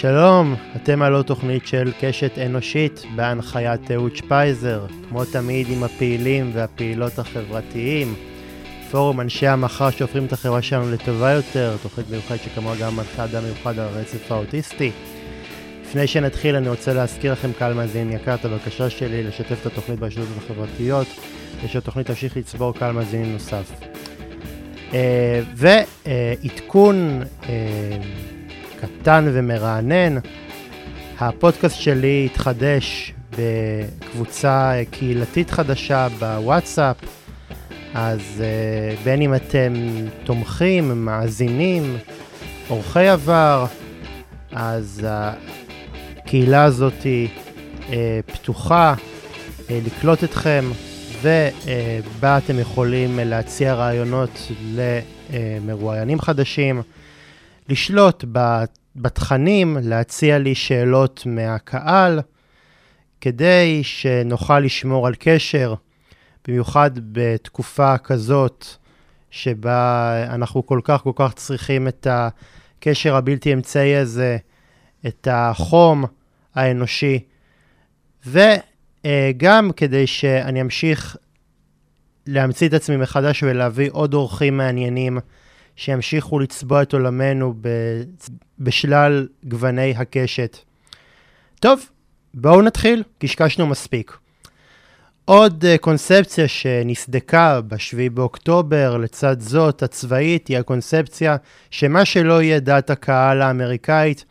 שלום, אתם על עוד תוכנית של קשת אנושית בהנחיית אהוד שפייזר, כמו תמיד עם הפעילים והפעילות החברתיים. פורום אנשי המחר שהופכים את החברה שלנו לטובה יותר, תוכנית מיוחדת שכמוה גם מנחה אדם מיוחד על הרצף האוטיסטי. לפני שנתחיל אני רוצה להזכיר לכם קהל מאזין יקר את הבקשה שלי לשתף את התוכנית ברשתות החברתיות, ושהתוכנית תמשיך לצבור קהל מאזינים נוסף. ועדכון אה, קטן ומרענן, הפודקאסט שלי התחדש בקבוצה קהילתית חדשה בוואטסאפ, אז uh, בין אם אתם תומכים, מאזינים, אורחי עבר, אז הקהילה הזאת uh, פתוחה uh, לקלוט אתכם, ובה אתם יכולים להציע רעיונות למרואיינים חדשים. לשלוט בתכנים, להציע לי שאלות מהקהל, כדי שנוכל לשמור על קשר, במיוחד בתקופה כזאת, שבה אנחנו כל כך כל כך צריכים את הקשר הבלתי אמצעי הזה, את החום האנושי, וגם כדי שאני אמשיך להמציא את עצמי מחדש ולהביא עוד אורחים מעניינים. שימשיכו לצבוע את עולמנו בשלל גווני הקשת. טוב, בואו נתחיל, קשקשנו מספיק. עוד uh, קונספציה שנסדקה ב-7 באוקטובר, לצד זאת הצבאית, היא הקונספציה שמה שלא יהיה דעת הקהל האמריקאית,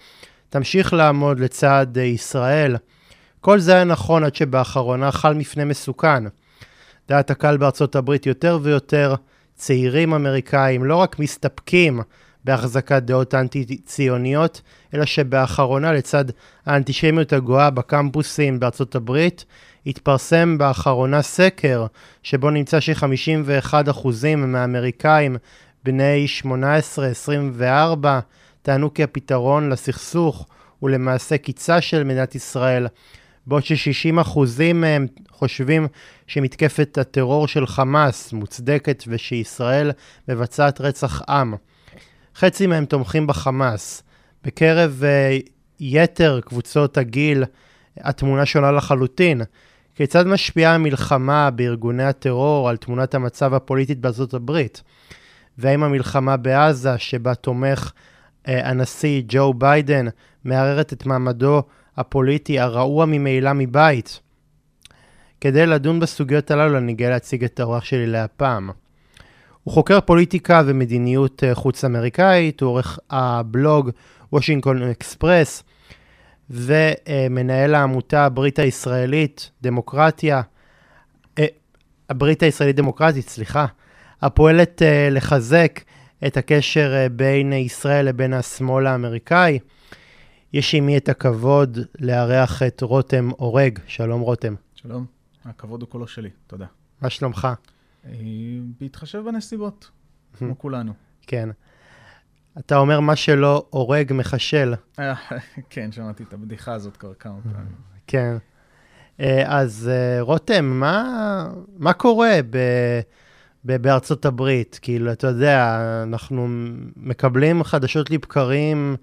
תמשיך לעמוד לצד uh, ישראל. כל זה היה נכון עד שבאחרונה חל מפנה מסוכן. דעת הקהל בארצות הברית יותר ויותר צעירים אמריקאים לא רק מסתפקים בהחזקת דעות אנטי-ציוניות, אלא שבאחרונה, לצד האנטישמיות הגואה בקמפוסים בארצות הברית, התפרסם באחרונה סקר שבו נמצא ש-51% מהאמריקאים בני 18-24 טענו כי הפתרון לסכסוך הוא למעשה קיצה של מדינת ישראל, בעוד ש-60% מהם חושבים שמתקפת הטרור של חמאס מוצדקת ושישראל מבצעת רצח עם. חצי מהם תומכים בחמאס. בקרב uh, יתר קבוצות הגיל, התמונה שונה לחלוטין. כיצד משפיעה המלחמה בארגוני הטרור על תמונת המצב הפוליטית בארצות הברית? והאם המלחמה בעזה, שבה תומך uh, הנשיא ג'ו ביידן, מערערת את מעמדו הפוליטי הרעוע ממילא מבית? כדי לדון בסוגיות הללו אני גאה להציג את האורח שלי להפעם. הוא חוקר פוליטיקה ומדיניות אה, חוץ אמריקאית, הוא עורך הבלוג וושינגטון אקספרס ומנהל העמותה הברית הישראלית דמוקרטיה, אה, הברית הישראלית דמוקרטית, סליחה, הפועלת אה, לחזק את הקשר בין ישראל לבין השמאל האמריקאי. יש עימי את הכבוד לארח את רותם אורג. שלום רותם. שלום. הכבוד הוא כולו שלי, תודה. מה שלומך? אה, בהתחשב בנסיבות, כמו כולנו. כן. אתה אומר מה שלא הורג מחשל. אה, כן, שמעתי את הבדיחה הזאת כבר כמה פעמים. כן. אה, אז רותם, מה, מה קורה ב, ב, בארצות הברית? כאילו, אתה יודע, אנחנו מקבלים חדשות לבקרים,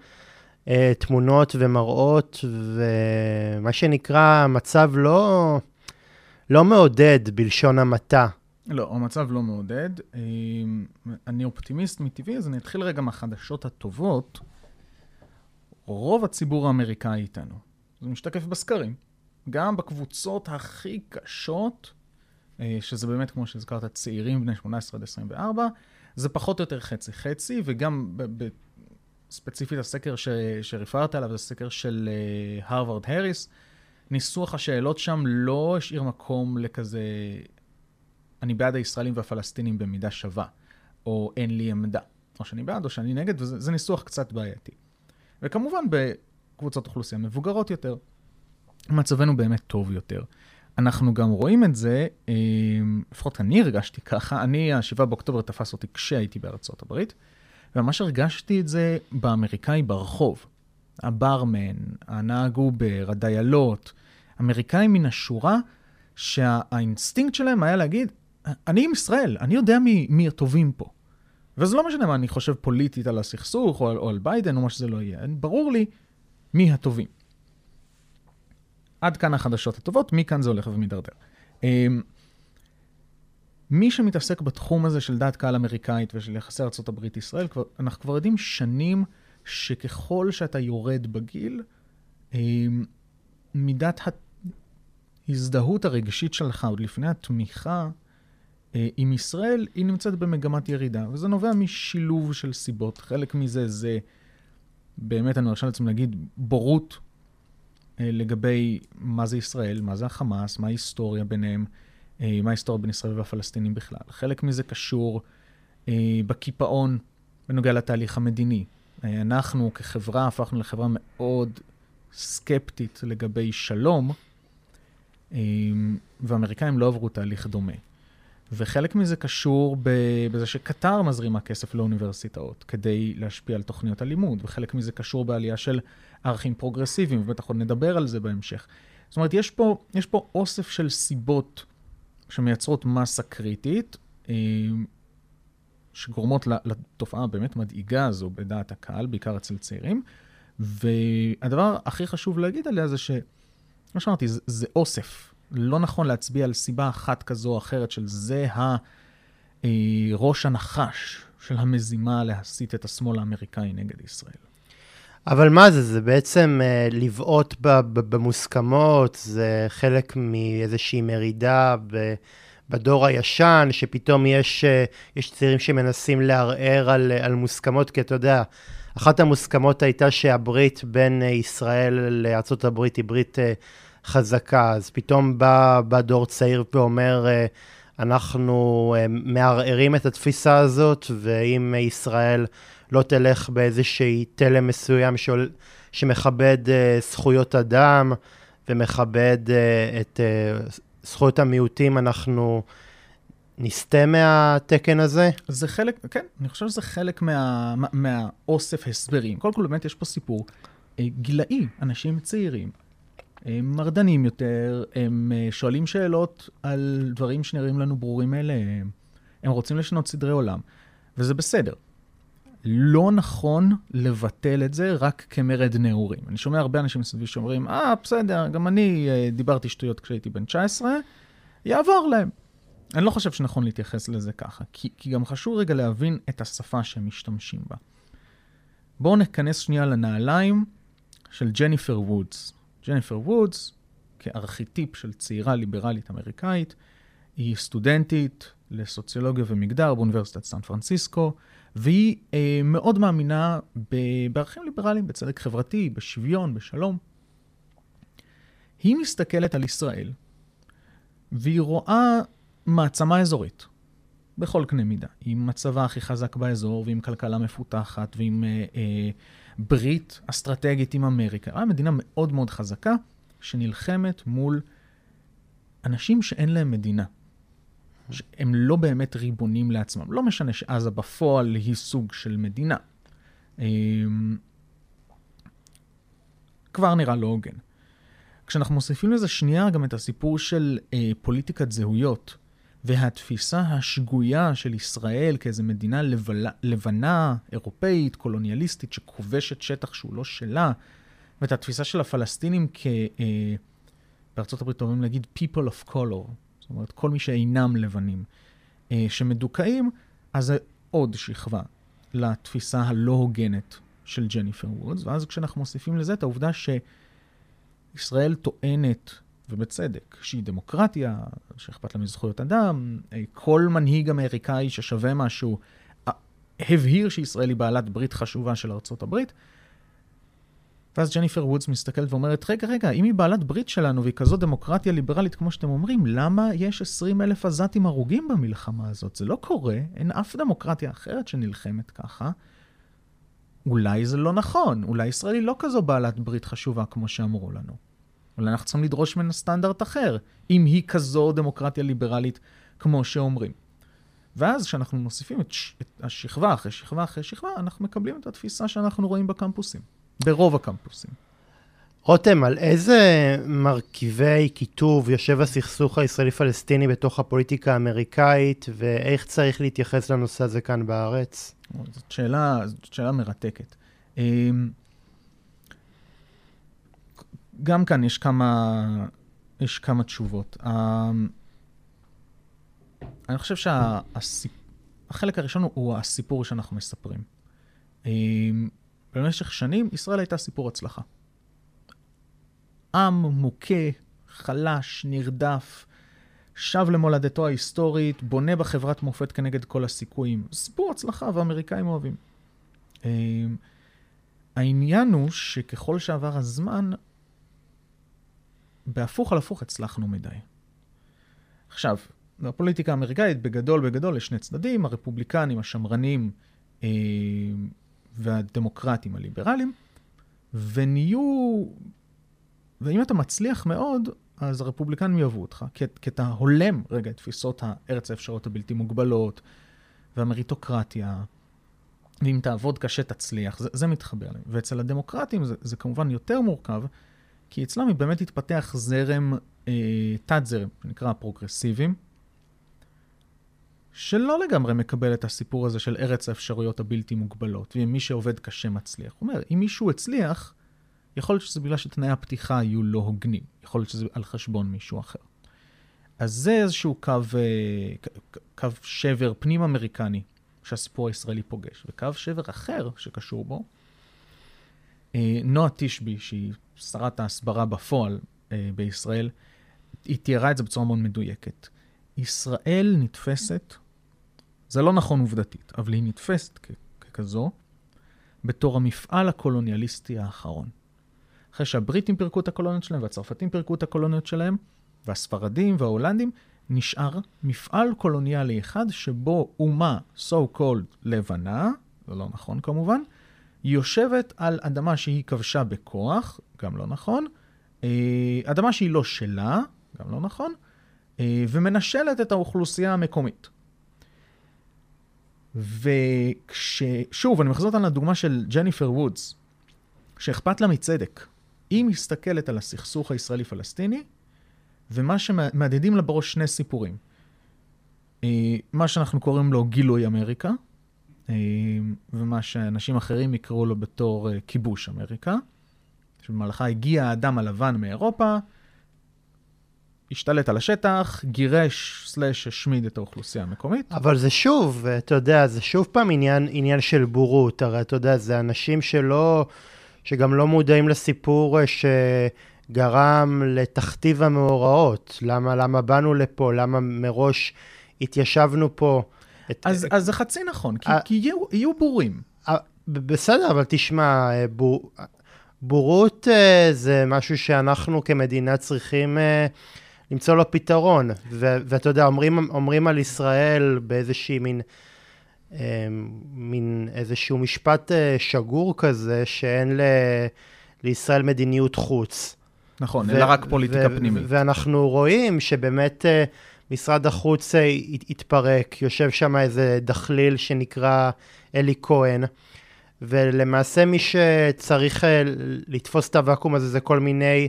תמונות ומראות, ומה שנקרא, מצב לא... לא מעודד בלשון המעטה. לא, המצב לא מעודד. אמ, אני אופטימיסט מטבעי, אז אני אתחיל רגע מהחדשות הטובות. רוב הציבור האמריקאי איתנו. זה משתקף בסקרים. גם בקבוצות הכי קשות, אה, שזה באמת, כמו שהזכרת, צעירים בני 18 עד 24, זה פחות או יותר חצי-חצי, וגם ספציפית הסקר ש... שרפרת עליו, זה סקר של הרווארד uh, הריס. ניסוח השאלות שם לא השאיר מקום לכזה, אני בעד הישראלים והפלסטינים במידה שווה, או אין לי עמדה. או שאני בעד או שאני נגד, וזה ניסוח קצת בעייתי. וכמובן, בקבוצות אוכלוסייה מבוגרות יותר, מצבנו באמת טוב יותר. אנחנו גם רואים את זה, אה, לפחות אני הרגשתי ככה, אני, ה-7 באוקטובר תפס אותי כשהייתי בארצות הברית, וממש הרגשתי את זה באמריקאי ברחוב. הברמן, הנהג אובר, הדיילות, אמריקאים מן השורה, שהאינסטינקט שלהם היה להגיד, אני עם ישראל, אני יודע מי, מי הטובים פה. וזה לא משנה מה אני חושב פוליטית על הסכסוך, או על, או על ביידן, או מה שזה לא יהיה. ברור לי מי הטובים. עד כאן החדשות הטובות, מכאן זה הולך ומידרדר. מי שמתעסק בתחום הזה של דעת קהל אמריקאית ושל יחסי ארה"ב-ישראל, אנחנו כבר יודעים שנים שככל שאתה יורד בגיל, אמ, מידת ההזדהות הרגשית שלך, עוד לפני התמיכה אה, עם ישראל, היא נמצאת במגמת ירידה, וזה נובע משילוב של סיבות. חלק מזה זה, באמת, אני מרשה לעצמי להגיד, בורות אה, לגבי מה זה ישראל, מה זה החמאס, מה ההיסטוריה ביניהם, מה ההיסטוריה בין ישראל והפלסטינים בכלל. חלק מזה קשור בקיפאון בנוגע לתהליך המדיני. אנחנו כחברה הפכנו לחברה מאוד סקפטית לגבי שלום, והאמריקאים לא עברו תהליך דומה. וחלק מזה קשור בזה שקטר מזרימה כסף לאוניברסיטאות כדי להשפיע על תוכניות הלימוד, וחלק מזה קשור בעלייה של ערכים פרוגרסיביים, ובטח עוד נדבר על זה בהמשך. זאת אומרת, יש פה, יש פה אוסף של סיבות שמייצרות מסה קריטית, אה, שגורמות לתופעה הבאמת מדאיגה הזו בדעת הקהל, בעיקר אצל צעירים. והדבר הכי חשוב להגיד עליה זה ש... כמו שאמרתי, זה, זה אוסף. לא נכון להצביע על סיבה אחת כזו או אחרת של זה הראש הנחש של המזימה להסיט את השמאל האמריקאי נגד ישראל. אבל מה זה? זה בעצם uh, לבעוט במוסכמות, זה חלק מאיזושהי מרידה ב, בדור הישן, שפתאום יש, uh, יש צעירים שמנסים לערער על, על מוסכמות, כי אתה יודע, אחת המוסכמות הייתה שהברית בין uh, ישראל לארה"ב היא ברית uh, חזקה, אז פתאום בא, בא דור צעיר ואומר, אה, אנחנו אה, מערערים את התפיסה הזאת, ואם ישראל לא תלך באיזשהי תלם מסוים שול, שמכבד uh, זכויות אדם ומכבד uh, את uh, זכויות המיעוטים, אנחנו נסטה מהתקן הזה? זה חלק, כן, אני חושב שזה חלק מה, מהאוסף הסברים. קודם כל, באמת יש פה סיפור גילאי, אנשים צעירים. הם מרדנים יותר, הם שואלים שאלות על דברים שנראים לנו ברורים מאליהם, הם רוצים לשנות סדרי עולם, וזה בסדר. לא נכון לבטל את זה רק כמרד נעורים. אני שומע הרבה אנשים מסביבי שאומרים, אה, בסדר, גם אני אה, דיברתי שטויות כשהייתי בן 19, יעבור להם. אני לא חושב שנכון להתייחס לזה ככה, כי, כי גם חשוב רגע להבין את השפה שהם משתמשים בה. בואו ניכנס שנייה לנעליים של ג'ניפר וודס. ג'ניפר וודס, כארכיטיפ של צעירה ליברלית אמריקאית, היא סטודנטית לסוציולוגיה ומגדר באוניברסיטת סן פרנסיסקו, והיא אה, מאוד מאמינה בערכים ליברליים, בצדק חברתי, בשוויון, בשלום. היא מסתכלת על ישראל, והיא רואה מעצמה אזורית, בכל קנה מידה, עם מצבה הכי חזק באזור, ועם כלכלה מפותחת, ועם אה, אה, ברית אסטרטגית עם אמריקה. היה מדינה מאוד מאוד חזקה, שנלחמת מול אנשים שאין להם מדינה. שהם לא באמת ריבונים לעצמם. לא משנה שעזה בפועל היא סוג של מדינה. אמ, כבר נראה לא הוגן. כשאנחנו מוסיפים לזה שנייה גם את הסיפור של אה, פוליטיקת זהויות, והתפיסה השגויה של ישראל כאיזו מדינה לבלה, לבנה, אירופאית, קולוניאליסטית, שכובשת שטח שהוא לא שלה, ואת התפיסה של הפלסטינים כ... אה, בארצות הברית אומרים להגיד people of color, זאת אומרת, כל מי שאינם לבנים, אה, שמדוכאים, אז זה עוד שכבה לתפיסה הלא הוגנת של ג'ניפר וודס, ואז כשאנחנו מוסיפים לזה את העובדה שישראל טוענת ובצדק, שהיא דמוקרטיה, שאכפת לה מזכויות אדם, אה, כל מנהיג אמריקאי ששווה משהו אה, הבהיר שישראל היא בעלת ברית חשובה של ארצות הברית. ואז ג'ניפר וודס מסתכלת ואומרת, רגע, רגע, אם היא בעלת ברית שלנו והיא כזאת דמוקרטיה ליברלית כמו שאתם אומרים, למה יש 20 אלף עזתים הרוגים במלחמה הזאת? זה לא קורה, אין אף דמוקרטיה אחרת שנלחמת ככה. אולי זה לא נכון, אולי ישראל היא לא כזו בעלת ברית חשובה כמו שאמרו לנו. אולי אנחנו צריכים לדרוש ממנה סטנדרט אחר, אם היא כזו דמוקרטיה ליברלית כמו שאומרים. ואז כשאנחנו מוסיפים את, ש... את השכבה אחרי שכבה אחרי שכבה, אנחנו מקבלים את התפיסה שאנחנו רואים בקמפוסים, ברוב הקמפוסים. רותם, על איזה מרכיבי כיתוב יושב הסכסוך הישראלי-פלסטיני בתוך הפוליטיקה האמריקאית, ואיך צריך להתייחס לנושא הזה כאן בארץ? זאת שאלה, זאת שאלה מרתקת. אמ, גם כאן יש כמה, יש כמה תשובות. אמ, אני חושב שהחלק הראשון הוא הסיפור שאנחנו מספרים. במשך שנים ישראל הייתה סיפור הצלחה. עם מוכה, חלש, נרדף, שב למולדתו ההיסטורית, בונה בחברת מופת כנגד כל הסיכויים. סיפור הצלחה והאמריקאים אוהבים. אמ, העניין הוא שככל שעבר הזמן, בהפוך על הפוך הצלחנו מדי. עכשיו, בפוליטיקה האמריקאית, בגדול בגדול, יש שני צדדים, הרפובליקנים, השמרנים אה, והדמוקרטים הליברליים, ונהיו... ואם אתה מצליח מאוד, אז הרפובליקנים יאהבו אותך, כי, כי אתה הולם רגע את תפיסות הארץ האפשרות הבלתי מוגבלות, והמריטוקרטיה, ואם תעבוד קשה תצליח, זה, זה מתחבר להם. ואצל הדמוקרטים זה, זה כמובן יותר מורכב, כי אצלם באמת התפתח זרם, אה, תת-זרם, שנקרא הפרוגרסיבים, שלא לגמרי מקבל את הסיפור הזה של ארץ האפשרויות הבלתי מוגבלות, ומי שעובד קשה מצליח. הוא אומר, אם מישהו הצליח, יכול להיות שזה בגלל שתנאי הפתיחה היו לא הוגנים, יכול להיות שזה על חשבון מישהו אחר. אז זה איזשהו קו, אה, קו שבר פנים-אמריקני שהסיפור הישראלי פוגש, וקו שבר אחר שקשור בו, אה, נועה תשבי, שהיא שרת ההסברה בפועל אה, בישראל, היא תיארה את זה בצורה מאוד מדויקת. ישראל נתפסת, זה לא נכון עובדתית, אבל היא נתפסת כ- ככזו, בתור המפעל הקולוניאליסטי האחרון. אחרי שהבריטים פירקו את הקולוניות שלהם והצרפתים פירקו את הקולוניות שלהם, והספרדים וההולנדים, נשאר מפעל קולוניאלי אחד שבו אומה so called לבנה, זה לא נכון כמובן, יושבת על אדמה שהיא כבשה בכוח, גם לא נכון, אה, אדמה שהיא לא שלה, גם לא נכון, אה, ומנשלת את האוכלוסייה המקומית. וכששוב, אני מחזור אותנו לדוגמה של ג'ניפר וודס, שאכפת לה מצדק. היא מסתכלת על הסכסוך הישראלי-פלסטיני, ומה שמהדהדים לה בראש שני סיפורים. אה, מה שאנחנו קוראים לו גילוי אמריקה, אה, ומה שאנשים אחרים יקראו לו בתור אה, כיבוש אמריקה, שבמהלכה הגיע האדם הלבן מאירופה, השתלט על השטח, גירש סלאש השמיד את האוכלוסייה המקומית. אבל זה שוב, אתה יודע, זה שוב פעם עניין, עניין של בורות, הרי אתה יודע, זה אנשים שלא, שגם לא מודעים לסיפור שגרם לתכתיב המאורעות. למה, למה באנו לפה? למה מראש התיישבנו פה? את, אז, אז זה חצי נכון, כי, כי יהיו, יהיו בורים. בסדר, אבל תשמע, בור, בורות זה משהו שאנחנו כמדינה צריכים... למצוא לו פתרון. ו- ואתה יודע, אומרים, אומרים על ישראל באיזושהי מין, אה, מין איזשהו משפט אה, שגור כזה, שאין ל- לישראל מדיניות חוץ. נכון, ו- אלא רק פוליטיקה ו- פנימית. ואנחנו רואים שבאמת אה, משרד החוץ אה, התפרק, יושב שם איזה דחליל שנקרא אלי כהן. ולמעשה מי שצריך אה, לתפוס את הוואקום הזה זה כל מיני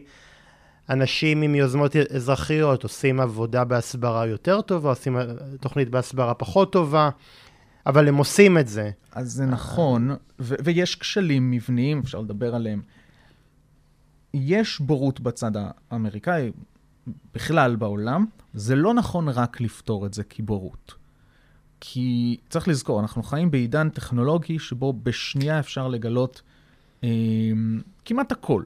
אנשים עם יוזמות אזרחיות עושים עבודה בהסברה יותר טובה, עושים תוכנית בהסברה פחות טובה, אבל הם עושים את זה. אז זה נכון, ו- ויש כשלים מבניים, אפשר לדבר עליהם. יש בורות בצד האמריקאי, בכלל בעולם, זה לא נכון רק לפתור את זה כבורות. כי צריך לזכור, אנחנו חיים בעידן טכנולוגי שבו בשנייה אפשר לגלות אה, כמעט הכל.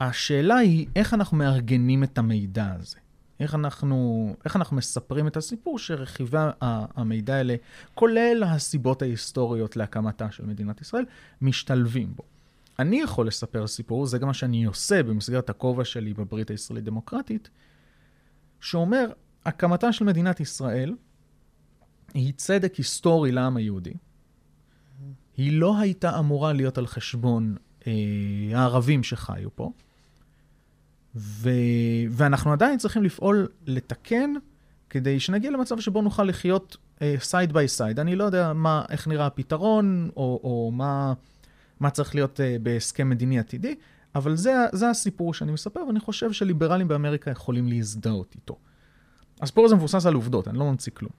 השאלה היא איך אנחנו מארגנים את המידע הזה. איך אנחנו, איך אנחנו מספרים את הסיפור שרכיבי המידע האלה, כולל הסיבות ההיסטוריות להקמתה של מדינת ישראל, משתלבים בו. אני יכול לספר סיפור, זה גם מה שאני עושה במסגרת הכובע שלי בברית הישראלית דמוקרטית, שאומר, הקמתה של מדינת ישראל היא צדק היסטורי לעם היהודי. היא לא הייתה אמורה להיות על חשבון אה, הערבים שחיו פה. ו... ואנחנו עדיין צריכים לפעול לתקן כדי שנגיע למצב שבו נוכל לחיות side by side. אני לא יודע מה, איך נראה הפתרון, או, או מה, מה צריך להיות אה, בהסכם מדיני עתידי, אבל זה, זה הסיפור שאני מספר, ואני חושב שליברלים באמריקה יכולים להזדהות איתו. הסיפור הזה מבוסס על עובדות, אני לא ממציא כלום.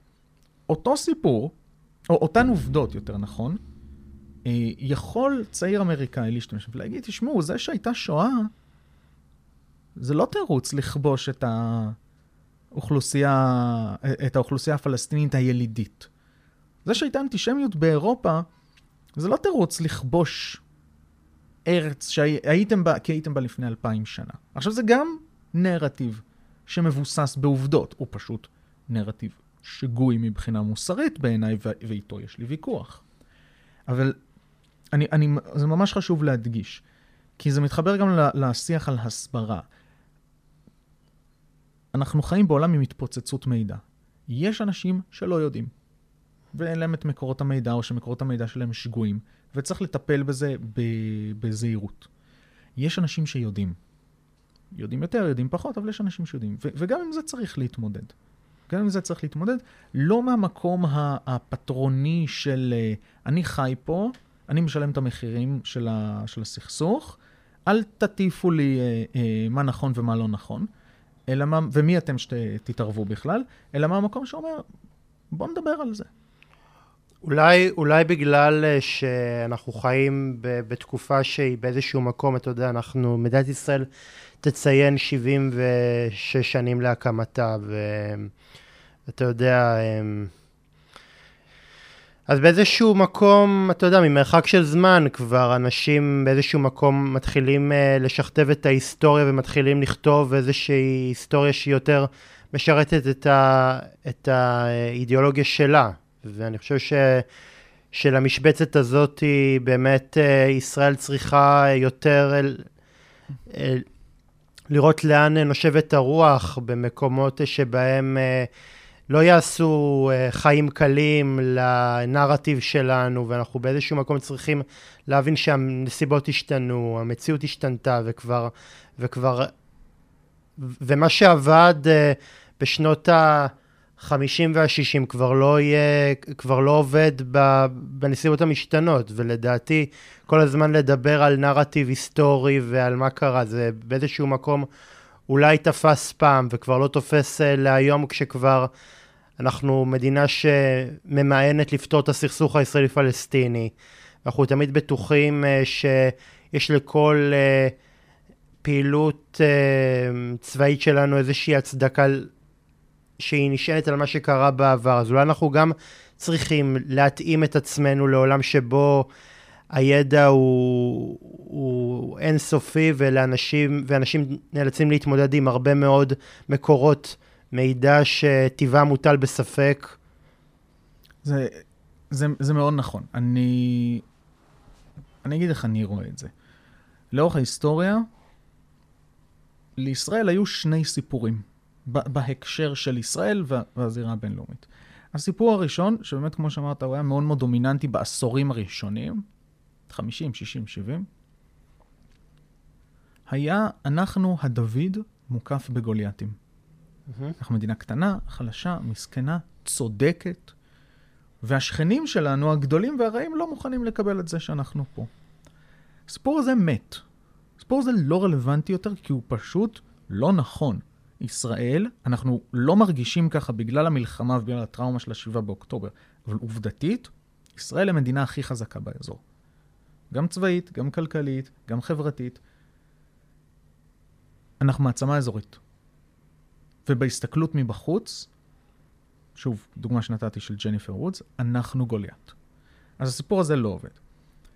אותו סיפור, או אותן עובדות, יותר נכון, אה, יכול צעיר אמריקאי להשתמש ולהגיד, תשמעו, זה שהייתה שואה, זה לא תירוץ לכבוש את האוכלוסייה, את האוכלוסייה הפלסטינית הילידית. זה שהייתה אנטישמיות באירופה, זה לא תירוץ לכבוש ארץ שהייתם בה, כי הייתם בה לפני אלפיים שנה. עכשיו זה גם נרטיב שמבוסס בעובדות, הוא פשוט נרטיב שגוי מבחינה מוסרית בעיניי, ואיתו יש לי ויכוח. אבל אני, אני, זה ממש חשוב להדגיש, כי זה מתחבר גם לשיח על הסברה. אנחנו חיים בעולם עם התפוצצות מידע. יש אנשים שלא יודעים, ואין להם את מקורות המידע, או שמקורות המידע שלהם שגויים, וצריך לטפל בזה בזהירות. יש אנשים שיודעים. יודעים יותר, יודעים פחות, אבל יש אנשים שיודעים. וגם עם זה צריך להתמודד. גם עם זה צריך להתמודד, לא מהמקום הפטרוני של אה, אני חי פה, אני משלם את המחירים של, ה- של הסכסוך, אל תטיפו לי אה, אה, מה נכון ומה לא נכון, אלא מה, ומי אתם שתתערבו בכלל, אלא מהמקום שאומר, בואו נדבר על זה. אולי, אולי בגלל אה, שאנחנו חיים ב, בתקופה שהיא באיזשהו מקום, אתה יודע, אנחנו, מדינת ישראל תציין 76 שנים להקמתה, ואתה יודע, אמ, אז באיזשהו מקום, אתה יודע, ממרחק של זמן כבר אנשים באיזשהו מקום מתחילים uh, לשכתב את ההיסטוריה ומתחילים לכתוב איזושהי היסטוריה שהיא יותר משרתת את, ה, את האידיאולוגיה שלה. ואני חושב ש... שלמשבצת הזאת היא באמת uh, ישראל צריכה יותר אל, אל, לראות לאן נושבת הרוח במקומות שבהם uh, לא יעשו uh, חיים קלים לנרטיב שלנו, ואנחנו באיזשהו מקום צריכים להבין שהנסיבות השתנו, המציאות השתנתה, וכבר, וכבר, ומה שעבד uh, בשנות ה-50 וה-60 כבר לא כבר לא עובד בנסיבות המשתנות, ולדעתי כל הזמן לדבר על נרטיב היסטורי ועל מה קרה, זה באיזשהו מקום אולי תפס פעם וכבר לא תופס uh, להיום כשכבר... אנחנו מדינה שממאנת לפתור את הסכסוך הישראלי-פלסטיני. אנחנו תמיד בטוחים uh, שיש לכל uh, פעילות uh, צבאית שלנו איזושהי הצדקה שהיא נשענת על מה שקרה בעבר. אז אולי אנחנו גם צריכים להתאים את עצמנו לעולם שבו הידע הוא, הוא אינסופי ולאנשים, ואנשים נאלצים להתמודד עם הרבה מאוד מקורות מידע שטבעה מוטל בספק. זה, זה, זה מאוד נכון. אני, אני אגיד איך אני רואה את זה. לאורך ההיסטוריה, לישראל היו שני סיפורים בהקשר של ישראל והזירה הבינלאומית. הסיפור הראשון, שבאמת, כמו שאמרת, הוא היה מאוד מאוד דומיננטי בעשורים הראשונים, 50, 60, 70, היה אנחנו הדוד מוקף בגולייתים. Mm-hmm. אנחנו מדינה קטנה, חלשה, מסכנה, צודקת, והשכנים שלנו, הגדולים והרעים, לא מוכנים לקבל את זה שאנחנו פה. הסיפור הזה מת. הסיפור הזה לא רלוונטי יותר כי הוא פשוט לא נכון. ישראל, אנחנו לא מרגישים ככה בגלל המלחמה ובגלל הטראומה של ה-7 באוקטובר, אבל עובדתית, ישראל היא המדינה הכי חזקה באזור. גם צבאית, גם כלכלית, גם חברתית. אנחנו מעצמה אזורית. ובהסתכלות מבחוץ, שוב, דוגמה שנתתי של ג'ניפר וודס, אנחנו גוליית. אז הסיפור הזה לא עובד.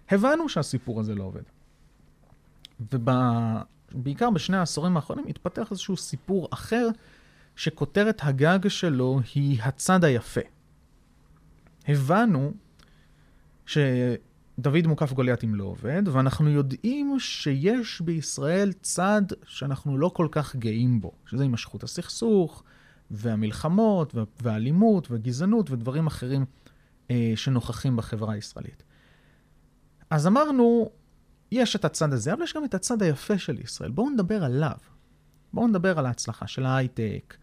הבנו שהסיפור הזה לא עובד. ובעיקר בשני העשורים האחרונים התפתח איזשהו סיפור אחר, שכותרת הגג שלו היא הצד היפה. הבנו ש... דוד מוקף גוליית אם לא עובד, ואנחנו יודעים שיש בישראל צד שאנחנו לא כל כך גאים בו, שזה הימשכות הסכסוך, והמלחמות, והאלימות, והגזענות, ודברים אחרים אה, שנוכחים בחברה הישראלית. אז אמרנו, יש את הצד הזה, אבל יש גם את הצד היפה של ישראל. בואו נדבר עליו. בואו נדבר על ההצלחה של ההייטק,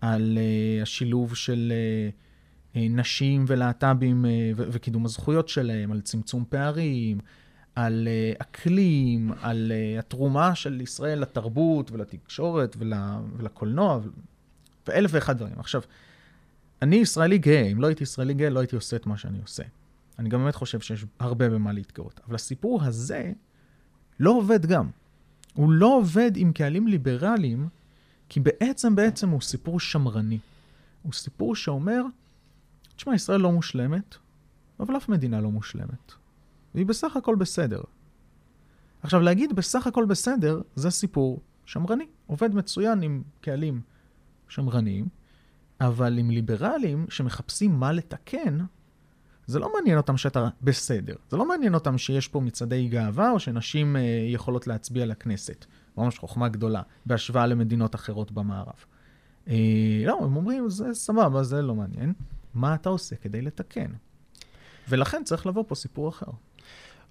על uh, השילוב של... אה, נשים ולהט"בים אה, וקידום הזכויות שלהם, על צמצום פערים, על אה, אקלים, על התרומה של ישראל לתרבות ולתקשורת ולקולנוע ואלף ואחד דברים. עכשיו, אני ישראלי גאה, אם לא הייתי ישראלי גאה, לא הייתי עושה את מה שאני עושה. אני גם באמת חושב שיש הרבה במה להתגאות. אבל הסיפור הזה לא עובד גם. הוא לא עובד עם קהלים ליברליים, כי בעצם בעצם הוא סיפור שמרני. הוא סיפור שאומר, תשמע, ישראל לא מושלמת, אבל אף מדינה לא מושלמת. והיא בסך הכל בסדר. עכשיו, להגיד בסך הכל בסדר, זה סיפור שמרני. עובד מצוין עם קהלים שמרניים, אבל עם ליברלים שמחפשים מה לתקן, זה לא מעניין אותם שאתה בסדר. זה לא מעניין אותם שיש פה מצעדי גאווה, או שנשים אה, יכולות להצביע לכנסת. ממש חוכמה גדולה, בהשוואה למדינות אחרות במערב. אה, לא, הם אומרים, זה סבבה, זה לא מעניין. מה אתה עושה כדי לתקן? ולכן צריך לבוא פה סיפור אחר.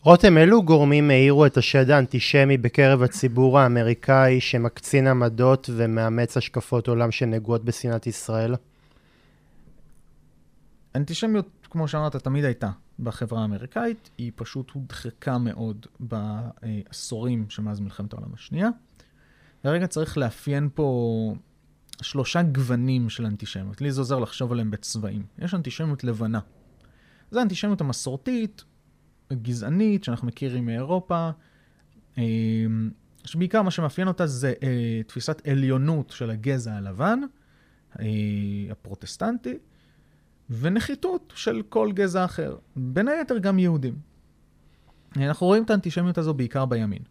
רותם, אילו גורמים העירו את השד האנטישמי בקרב הציבור האמריקאי שמקצין עמדות ומאמץ השקפות עולם שנגועות בשנאת ישראל? אנטישמיות, כמו שאמרת, תמיד הייתה בחברה האמריקאית, היא פשוט הודחקה מאוד בעשורים שמאז מלחמת העולם השנייה. ורגע צריך לאפיין פה שלושה גוונים של אנטישמיות. לי זה עוזר לחשוב עליהם בצבעים. יש אנטישמיות לבנה. זה האנטישמיות המסורתית, גזענית, שאנחנו מכירים מאירופה, אה, שבעיקר מה שמאפיין אותה זה אה, תפיסת עליונות של הגזע הלבן, אה, הפרוטסטנטי, ונחיתות של כל גזע אחר, בין היתר גם יהודים. אנחנו רואים את האנטישמיות הזו בעיקר בימין.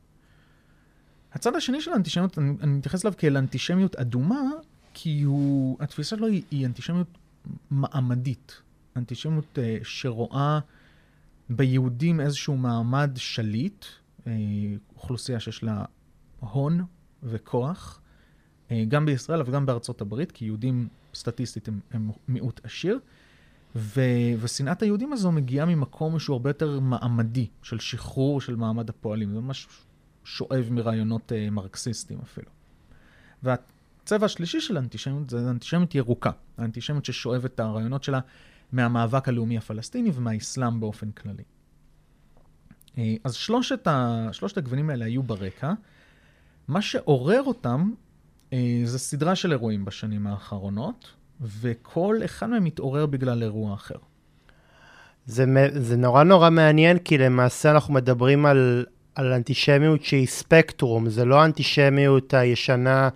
הצד השני של האנטישמיות, אני מתייחס אליו כאל אנטישמיות אדומה, כי הוא, התפיסה שלו היא, היא אנטישמיות מעמדית. אנטישמיות uh, שרואה ביהודים איזשהו מעמד שליט, uh, אוכלוסייה שיש לה הון וכוח, uh, גם בישראל וגם בארצות הברית, כי יהודים סטטיסטית הם, הם מיעוט עשיר. ו, ושנאת היהודים הזו מגיעה ממקום שהוא הרבה יותר מעמדי, של שחרור של מעמד הפועלים. זה ממש שואב מרעיונות uh, מרקסיסטיים אפילו. והצבע השלישי של האנטישמיות זה אנטישמיות ירוקה. האנטישמיות ששואבת את הרעיונות שלה מהמאבק הלאומי הפלסטיני ומהאסלאם באופן כללי. Uh, אז שלושת, ה, שלושת הגוונים האלה היו ברקע. מה שעורר אותם uh, זה סדרה של אירועים בשנים האחרונות, וכל אחד מהם מתעורר בגלל אירוע אחר. זה, זה נורא נורא מעניין, כי למעשה אנחנו מדברים על, על אנטישמיות שהיא ספקטרום, זה לא האנטישמיות הישנה,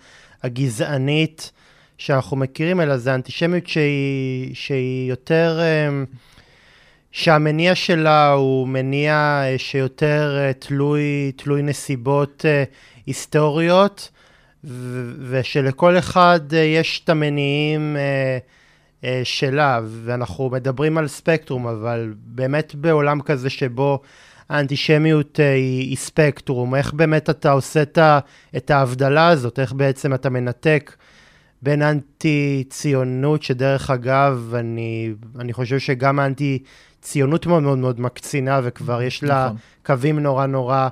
הגזענית שאנחנו מכירים, אלא זה אנטישמיות שהיא, שהיא יותר, אמ, שהמניע שלה הוא מניע אה, שיותר אה, תלוי, תלוי נסיבות אה, היסטוריות. ושלכל אחד יש את המניעים שלה, ואנחנו מדברים על ספקטרום, אבל באמת בעולם כזה שבו האנטישמיות היא, היא ספקטרום, איך באמת אתה עושה את ההבדלה הזאת, איך בעצם אתה מנתק בין אנטי-ציונות, שדרך אגב, אני, אני חושב שגם האנטי-ציונות מאוד מאוד מאוד מקצינה, וכבר יש לה נכון. קווים נורא נורא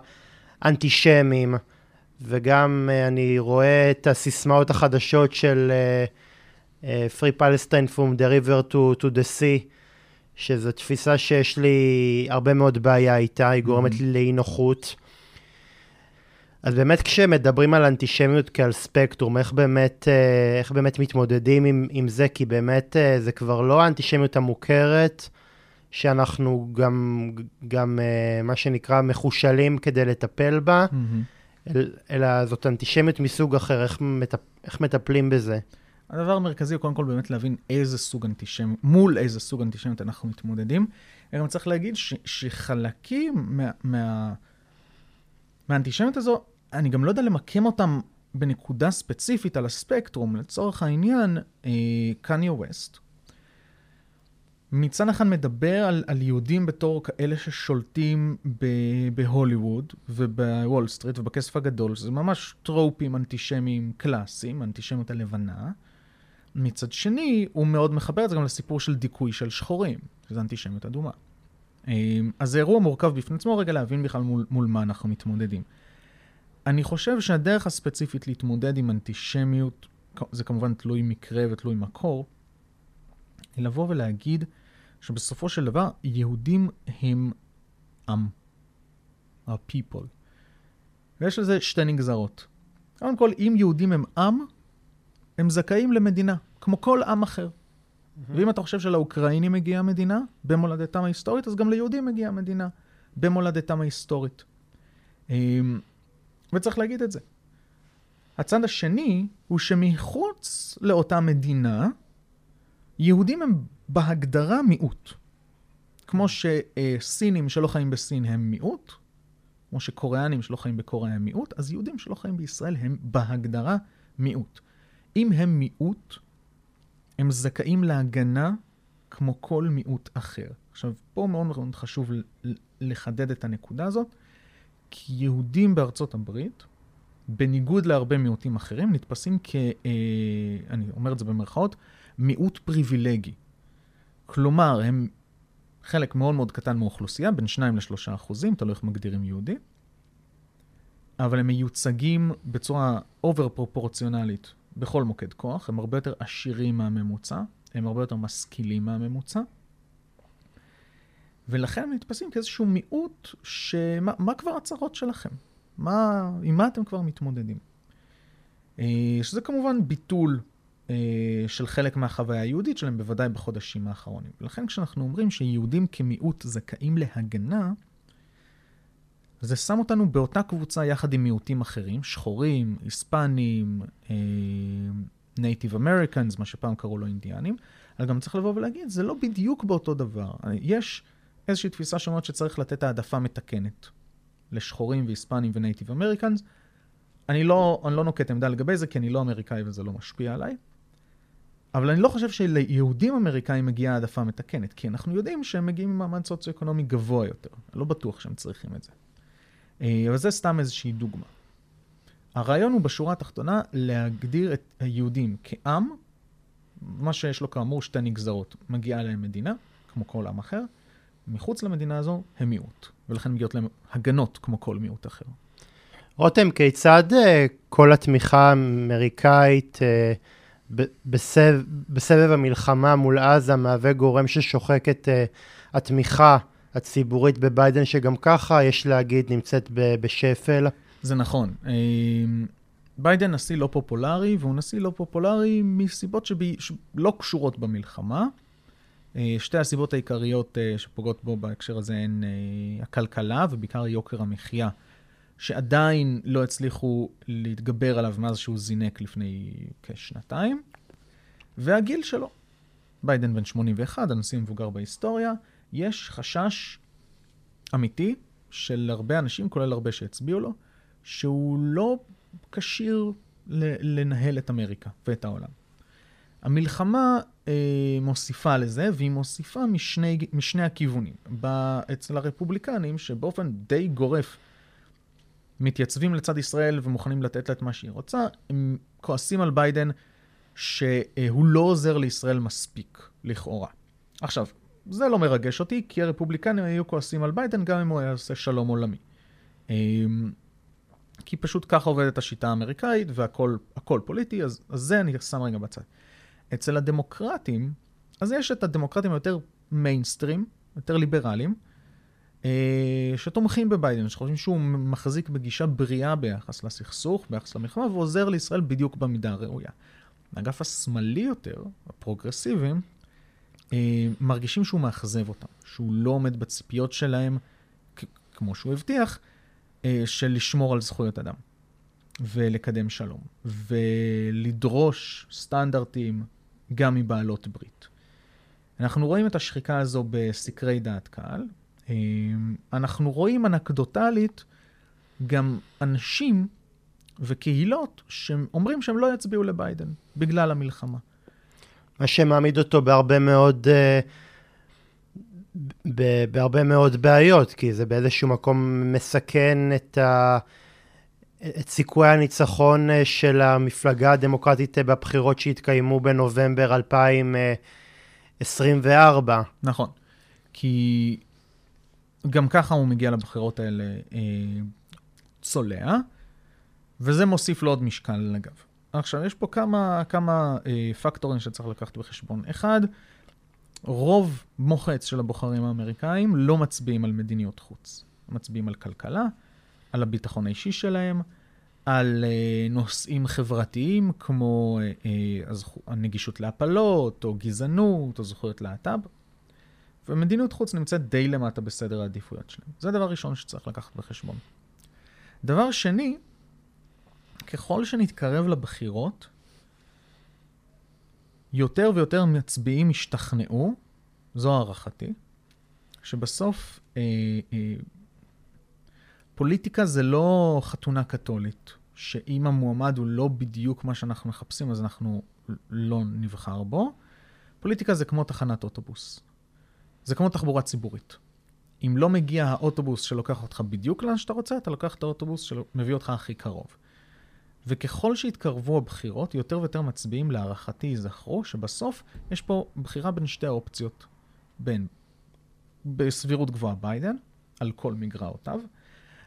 אנטישמיים. וגם uh, אני רואה את הסיסמאות החדשות של uh, Free Palestine from the river to, to the sea, שזו תפיסה שיש לי הרבה מאוד בעיה איתה, היא גורמת mm-hmm. לי לאי נוחות. אז באמת כשמדברים על אנטישמיות כעל ספקטרום, איך באמת, איך באמת מתמודדים עם, עם זה? כי באמת זה כבר לא האנטישמיות המוכרת, שאנחנו גם, גם מה שנקרא מחושלים כדי לטפל בה. Mm-hmm. אלא זאת אנטישמיות מסוג אחר, איך, מטפ... איך מטפלים בזה? הדבר המרכזי הוא קודם כל באמת להבין איזה סוג אנטישמיות, מול איזה סוג אנטישמיות אנחנו מתמודדים. גם צריך להגיד ש, שחלקים מה, מה, מהאנטישמיות הזו, אני גם לא יודע למקם אותם בנקודה ספציפית על הספקטרום. לצורך העניין, קניה ווסט, מצד אחד מדבר על, על יהודים בתור כאלה ששולטים ב, בהוליווד ובוול סטריט ובכסף הגדול, שזה ממש טרופים אנטישמיים קלאסיים, אנטישמיות הלבנה. מצד שני, הוא מאוד מחבר את זה גם לסיפור של דיכוי של שחורים, שזה אנטישמיות אדומה. אמ, אז זה אירוע מורכב בפני עצמו, רגע להבין בכלל מול, מול מה אנחנו מתמודדים. אני חושב שהדרך הספציפית להתמודד עם אנטישמיות, זה כמובן תלוי מקרה ותלוי מקור, היא לבוא ולהגיד שבסופו של דבר יהודים הם עם, ה-people. ויש לזה שתי נגזרות. קודם כל, אם יהודים הם עם, הם זכאים למדינה, כמו כל עם אחר. ואם אתה חושב שלאוקראינים מגיעה מדינה במולדתם ההיסטורית, אז גם ליהודים מגיעה מדינה במולדתם ההיסטורית. אמ, וצריך להגיד את זה. הצד השני הוא שמחוץ לאותה מדינה, יהודים הם בהגדרה מיעוט. כמו שסינים שלא חיים בסין הם מיעוט, כמו שקוריאנים שלא חיים בקוריאה הם מיעוט, אז יהודים שלא חיים בישראל הם בהגדרה מיעוט. אם הם מיעוט, הם זכאים להגנה כמו כל מיעוט אחר. עכשיו, פה מאוד מאוד חשוב לחדד את הנקודה הזאת, כי יהודים בארצות הברית, בניגוד להרבה מיעוטים אחרים, נתפסים כ... אה, אני אומר את זה במרכאות, מיעוט פריבילגי. כלומר, הם חלק מאוד מאוד קטן מאוכלוסייה, בין 2 ל-3 אחוזים, תלוי איך מגדירים יהודי, אבל הם מיוצגים בצורה אובר פרופורציונלית בכל מוקד כוח, הם הרבה יותר עשירים מהממוצע, הם הרבה יותר משכילים מהממוצע, ולכן הם נתפסים כאיזשהו מיעוט, שמה מה כבר הצרות שלכם? מה, עם מה אתם כבר מתמודדים? אה, שזה כמובן ביטול אה, של חלק מהחוויה היהודית שלהם, בוודאי בחודשים האחרונים. ולכן כשאנחנו אומרים שיהודים כמיעוט זכאים להגנה, זה שם אותנו באותה קבוצה יחד עם מיעוטים אחרים, שחורים, היספנים, Native uh, Americans, מה שפעם קראו לו אינדיאנים, אבל גם צריך לבוא ולהגיד, זה לא בדיוק באותו דבר. יש איזושהי תפיסה שאומרת שצריך לתת העדפה מתקנת לשחורים והיספנים ו Native Americans. אני לא, אני לא נוקט עמדה לגבי זה, כי אני לא אמריקאי וזה לא משפיע עליי. אבל אני לא חושב שליהודים אמריקאים מגיעה העדפה מתקנת, כי אנחנו יודעים שהם מגיעים ממעמד סוציו-אקונומי גבוה יותר. אני לא בטוח שהם צריכים את זה. אה, אבל זה סתם איזושהי דוגמה. הרעיון הוא בשורה התחתונה להגדיר את היהודים כעם, מה שיש לו כאמור שתי נגזרות. מגיעה להם מדינה, כמו כל עם אחר, מחוץ למדינה הזו הם מיעוט, ולכן מגיעות להם הגנות כמו כל מיעוט אחר. רותם, כיצד uh, כל התמיכה האמריקאית uh, בסבב, בסבב המלחמה מול עזה מהווה גורם ששוחק את uh, התמיכה הציבורית בביידן, שגם ככה, יש להגיד, נמצאת בשפל? זה נכון. ביידן נשיא לא פופולרי, והוא נשיא לא פופולרי מסיבות שבי, שלא קשורות במלחמה. שתי הסיבות העיקריות שפוגעות בו בהקשר הזה הן הכלכלה, ובעיקר יוקר המחיה, שעדיין לא הצליחו להתגבר עליו מאז שהוא זינק לפני כשנתיים, והגיל שלו. ביידן בן 81, הנשיא המבוגר בהיסטוריה. יש חשש אמיתי של הרבה אנשים, כולל הרבה שהצביעו לו, שהוא לא כשיר לנהל את אמריקה ואת העולם. המלחמה אה, מוסיפה לזה, והיא מוסיפה משני, משני הכיוונים. אצל הרפובליקנים, שבאופן די גורף מתייצבים לצד ישראל ומוכנים לתת לה את מה שהיא רוצה, הם כועסים על ביידן שהוא לא עוזר לישראל מספיק, לכאורה. עכשיו, זה לא מרגש אותי, כי הרפובליקנים היו כועסים על ביידן גם אם הוא היה עושה שלום עולמי. אמ, כי פשוט ככה עובדת השיטה האמריקאית והכל פוליטי, אז, אז זה אני שם רגע בצד. אצל הדמוקרטים, אז יש את הדמוקרטים היותר מיינסטרים, יותר ליברליים, אה, שתומכים בביידן, שחושבים שהוא מחזיק בגישה בריאה ביחס לסכסוך, ביחס למלחמה, ועוזר לישראל בדיוק במידה הראויה. האגף השמאלי יותר, הפרוגרסיביים, מרגישים שהוא מאכזב אותם, שהוא לא עומד בציפיות שלהם, כמו שהוא הבטיח, אה, של לשמור על זכויות אדם ולקדם שלום, ולדרוש סטנדרטים גם מבעלות ברית. אנחנו רואים את השחיקה הזו בסקרי דעת קהל. אה, אנחנו רואים אנקדוטלית גם אנשים וקהילות שאומרים שהם לא יצביעו לביידן בגלל המלחמה. מה שמעמיד אותו בהרבה מאוד, uh, בהרבה מאוד בעיות, כי זה באיזשהו מקום מסכן את, ה, את סיכויי הניצחון אה, של המפלגה הדמוקרטית אה, בבחירות שהתקיימו בנובמבר 2024. נכון, כי גם ככה הוא מגיע לבחירות האלה אה, צולע, וזה מוסיף לו עוד משקל על הגב. עכשיו, יש פה כמה, כמה אה, פקטורים שצריך לקחת בחשבון. אחד, רוב מוחץ של הבוחרים האמריקאים לא מצביעים על מדיניות חוץ. מצביעים על כלכלה, על הביטחון האישי שלהם, על אה, נושאים חברתיים כמו אה, אה, הנגישות להפלות, או גזענות, או זכויות להט"ב. ומדיניות חוץ נמצאת די למטה בסדר העדיפויות שלהם. זה דבר ראשון שצריך לקחת בחשבון. דבר שני, ככל שנתקרב לבחירות, יותר ויותר מצביעים השתכנעו, זו הערכתי, שבסוף אה, אה, פוליטיקה זה לא חתונה קתולית, שאם המועמד הוא לא בדיוק מה שאנחנו מחפשים, אז אנחנו לא נבחר בו. פוליטיקה זה כמו תחנת אוטובוס. זה כמו תחבורה ציבורית. אם לא מגיע האוטובוס שלוקח אותך בדיוק לאן שאתה רוצה, אתה לוקח את האוטובוס שמביא אותך הכי קרוב. וככל שהתקרבו הבחירות, יותר ויותר מצביעים, להערכתי, ייזכרו שבסוף יש פה בחירה בין שתי האופציות. בין בסבירות גבוהה ביידן, על כל מגרעותיו,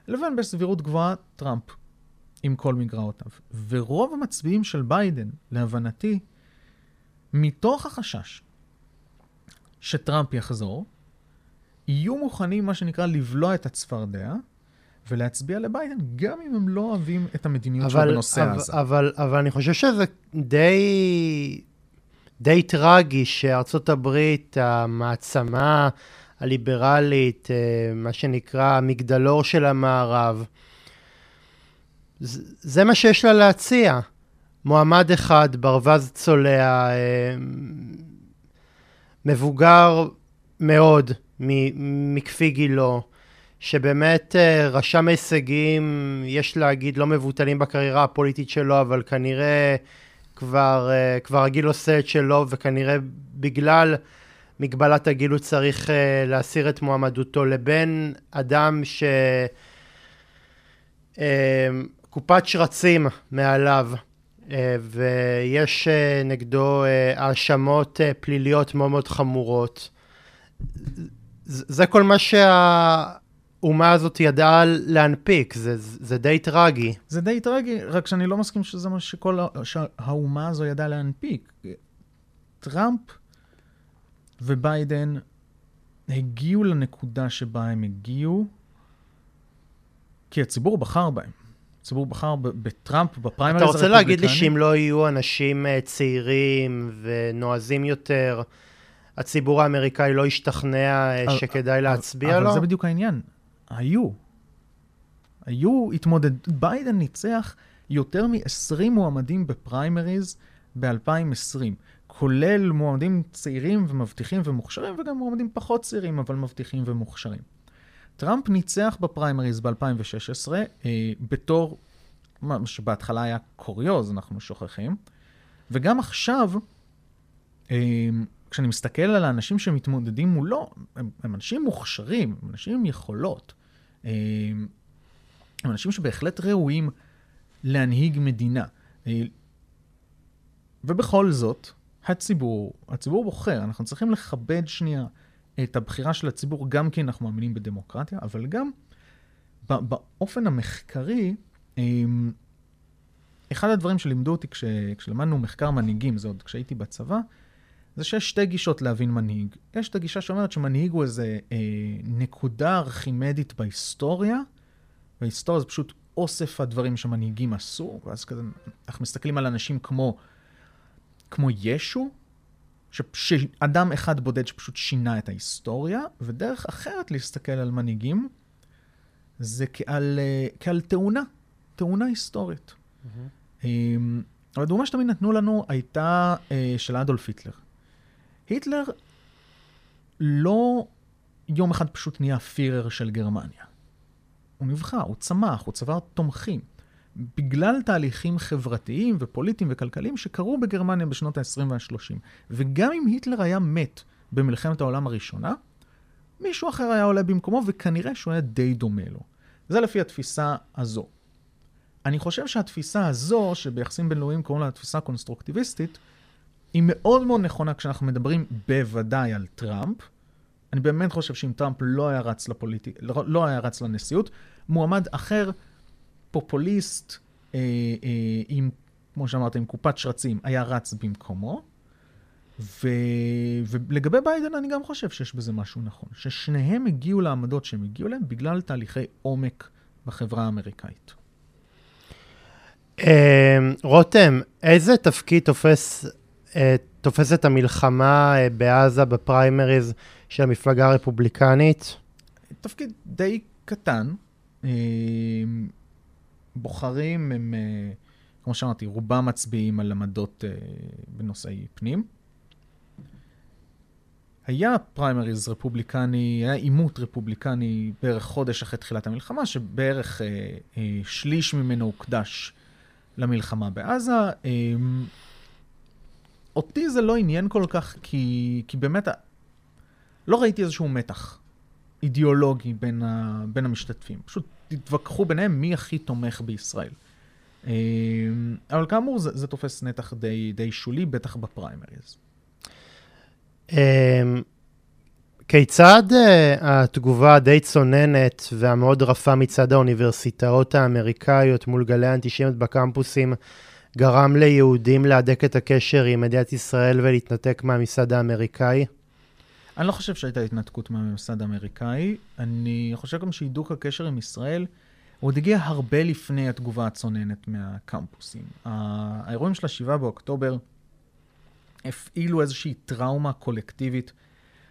לבין בסבירות גבוהה טראמפ, עם כל מגרעותיו. ורוב המצביעים של ביידן, להבנתי, מתוך החשש שטראמפ יחזור, יהיו מוכנים, מה שנקרא, לבלוע את הצפרדע, ולהצביע לביידן, גם אם הם לא אוהבים את המדיניות שלו בנושא אבל, הזה. אבל, אבל אני חושב שזה די, די טרגי שארצות הברית, המעצמה הליברלית, אה, מה שנקרא המגדלור של המערב, זה, זה מה שיש לה להציע. מועמד אחד, ברווז צולע, אה, מבוגר מאוד מכפי גילו, שבאמת אה, רשם הישגים, יש להגיד, לא מבוטלים בקריירה הפוליטית שלו, אבל כנראה כבר, אה, כבר הגיל עושה את שלו, וכנראה בגלל מגבלת הגיל הוא צריך אה, להסיר את מועמדותו, לבין אדם ש... שרצים מעליו, ויש נגדו האשמות פליליות מאוד מאוד חמורות. זה כל מה שה... האומה הזאת ידעה להנפיק, זה, זה די טרגי. זה די טרגי, רק שאני לא מסכים שזה מה שכל האומה הזו ידעה להנפיק. טראמפ וביידן הגיעו לנקודה שבה הם הגיעו, כי הציבור בחר בהם. הציבור בחר בטראמפ, בפריימריז הרפובליקני. אתה רוצה להגיד לי שאם לא יהיו אנשים אה, צעירים ונועזים יותר, הציבור האמריקאי לא ישתכנע אה, שכדאי להצביע לו? אבל זה בדיוק העניין. היו. היו התמודד... ביידן ניצח יותר מ-20 מועמדים בפריימריז ב-2020, כולל מועמדים צעירים ומבטיחים ומוכשרים, וגם מועמדים פחות צעירים אבל מבטיחים ומוכשרים. טראמפ ניצח בפריימריז ב-2016 אה, בתור, מה שבהתחלה היה קוריוז, אנחנו שוכחים, וגם עכשיו, אה, כשאני מסתכל על האנשים שמתמודדים מולו, הם, הם אנשים מוכשרים, הם אנשים עם יכולות. אה, הם אנשים שבהחלט ראויים להנהיג מדינה. אה, ובכל זאת, הציבור, הציבור בוחר, אנחנו צריכים לכבד שנייה את הבחירה של הציבור, גם כי אנחנו מאמינים בדמוקרטיה, אבל גם באופן המחקרי, אה, אחד הדברים שלימדו אותי כש, כשלמדנו מחקר מנהיגים, זה עוד כשהייתי בצבא, זה שיש שתי גישות להבין מנהיג. יש את הגישה שאומרת שמנהיג הוא איזה אה, נקודה ארכימדית בהיסטוריה, וההיסטוריה זה פשוט אוסף הדברים שמנהיגים עשו, ואז כזה, אנחנו מסתכלים על אנשים כמו, כמו ישו, שאדם אחד בודד שפשוט שינה את ההיסטוריה, ודרך אחרת להסתכל על מנהיגים, זה כעל, אה, כעל תאונה, תאונה היסטורית. Mm-hmm. אבל הדוגמה שתמיד נתנו לנו הייתה אה, של אדולף היטלר. היטלר לא יום אחד פשוט נהיה פירר של גרמניה. הוא נבחר, הוא צמח, הוא צבר תומכים. בגלל תהליכים חברתיים ופוליטיים וכלכליים שקרו בגרמניה בשנות ה-20 וה-30. וגם אם היטלר היה מת במלחמת העולם הראשונה, מישהו אחר היה עולה במקומו, וכנראה שהוא היה די דומה לו. זה לפי התפיסה הזו. אני חושב שהתפיסה הזו, שביחסים בינלאומיים קוראים לה התפיסה הקונסטרוקטיביסטית, היא מאוד מאוד נכונה כשאנחנו מדברים בוודאי על טראמפ. אני באמת חושב שאם טראמפ לא היה רץ לפוליטי... לא, היה רץ לנשיאות, מועמד אחר, פופוליסט, אה, אה, עם, כמו שאמרת, עם קופת שרצים, היה רץ במקומו. ו... ולגבי ביידן אני גם חושב שיש בזה משהו נכון, ששניהם הגיעו לעמדות שהם הגיעו להם בגלל תהליכי עומק בחברה האמריקאית. אה, רותם, איזה תפקיד תופס תופס את המלחמה אה, בעזה בפריימריז של המפלגה הרפובליקנית? תפקיד די קטן. אה, בוחרים הם כמו שאמרתי, רובם מצביעים על עמדות אה, בנושאי פנים. היה פריימריז רפובליקני, היה עימות רפובליקני בערך חודש אחרי תחילת המלחמה, שבערך אה, אה, שליש ממנו הוקדש למלחמה בעזה. אה, אותי זה לא עניין כל כך, כי, כי באמת לא ראיתי איזשהו מתח אידיאולוגי בין, ה, בין המשתתפים. פשוט התווכחו ביניהם מי הכי תומך בישראל. אה, אבל כאמור, זה, זה תופס נתח די, די שולי, בטח בפריימריז. אמ, כיצד אה, התגובה הדי צוננת והמאוד רפה מצד האוניברסיטאות האמריקאיות מול גלי האנטישמיות בקמפוסים גרם ליהודים להדק את הקשר עם מדינת ישראל ולהתנתק מהמסעד האמריקאי? אני לא חושב שהייתה התנתקות מהממסד האמריקאי. אני חושב גם שהידוק הקשר עם ישראל, עוד הגיע הרבה לפני התגובה הצוננת מהקמפוסים. האירועים של ה-7 באוקטובר הפעילו איזושהי טראומה קולקטיבית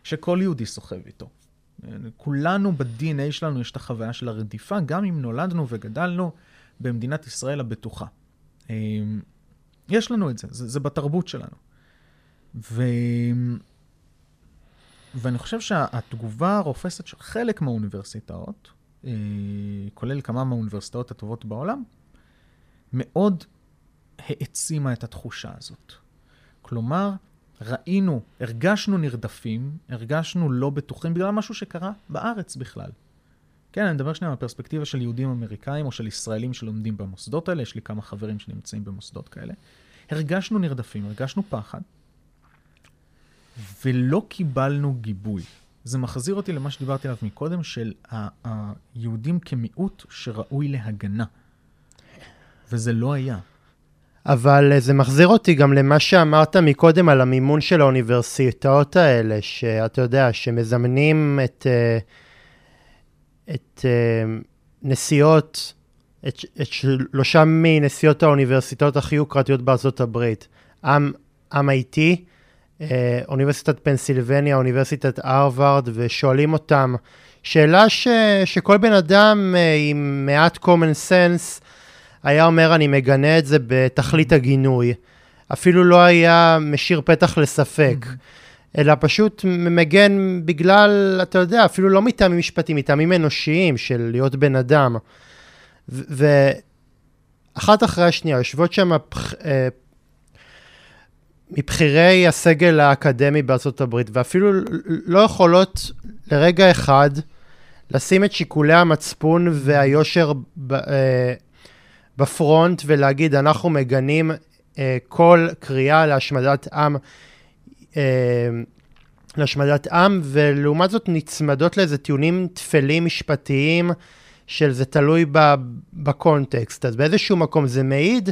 שכל יהודי סוחב איתו. כולנו ב-DNA שלנו יש את החוויה של הרדיפה, גם אם נולדנו וגדלנו במדינת ישראל הבטוחה. אמ, יש לנו את זה, זה, זה בתרבות שלנו. ו... ואני חושב שהתגובה הרופסת של חלק מהאוניברסיטאות, אה, כולל כמה מהאוניברסיטאות הטובות בעולם, מאוד העצימה את התחושה הזאת. כלומר, ראינו, הרגשנו נרדפים, הרגשנו לא בטוחים בגלל משהו שקרה בארץ בכלל. כן, אני מדבר שנייה מהפרספקטיבה של יהודים אמריקאים או של ישראלים שלומדים במוסדות האלה, יש לי כמה חברים שנמצאים במוסדות כאלה. הרגשנו נרדפים, הרגשנו פחד, ולא קיבלנו גיבוי. זה מחזיר אותי למה שדיברתי עליו מקודם, של היהודים כמיעוט שראוי להגנה. וזה לא היה. אבל אה, זה מחזיר אותי גם למה שאמרת מקודם על המימון של האוניברסיטאות האלה, שאתה יודע, שמזמנים את, אה, את אה, נסיעות, את, את שלושה מנסיעות האוניברסיטאות הכי יוקרתיות בארצות הברית. MIT, אוניברסיטת פנסילבניה, אוניברסיטת הרווארד, ושואלים אותם שאלה ש, שכל בן אדם עם מעט common sense, היה אומר, אני מגנה את זה בתכלית הגינוי. אפילו לא היה משאיר פתח לספק, mm-hmm. אלא פשוט מגן בגלל, אתה יודע, אפילו לא מטעמים משפטיים, מטעמים אנושיים של להיות בן אדם. ואחת אחרי השנייה, יושבות שם אה, מבכירי הסגל האקדמי בארצות הברית, ואפילו לא יכולות לרגע אחד לשים את שיקולי המצפון והיושר ב, אה, בפרונט ולהגיד, אנחנו מגנים אה, כל קריאה להשמדת עם, להשמדת עם, ולעומת זאת נצמדות לאיזה טיעונים טפלים משפטיים של זה תלוי בקונטקסט. אז באיזשהו מקום זה מעיד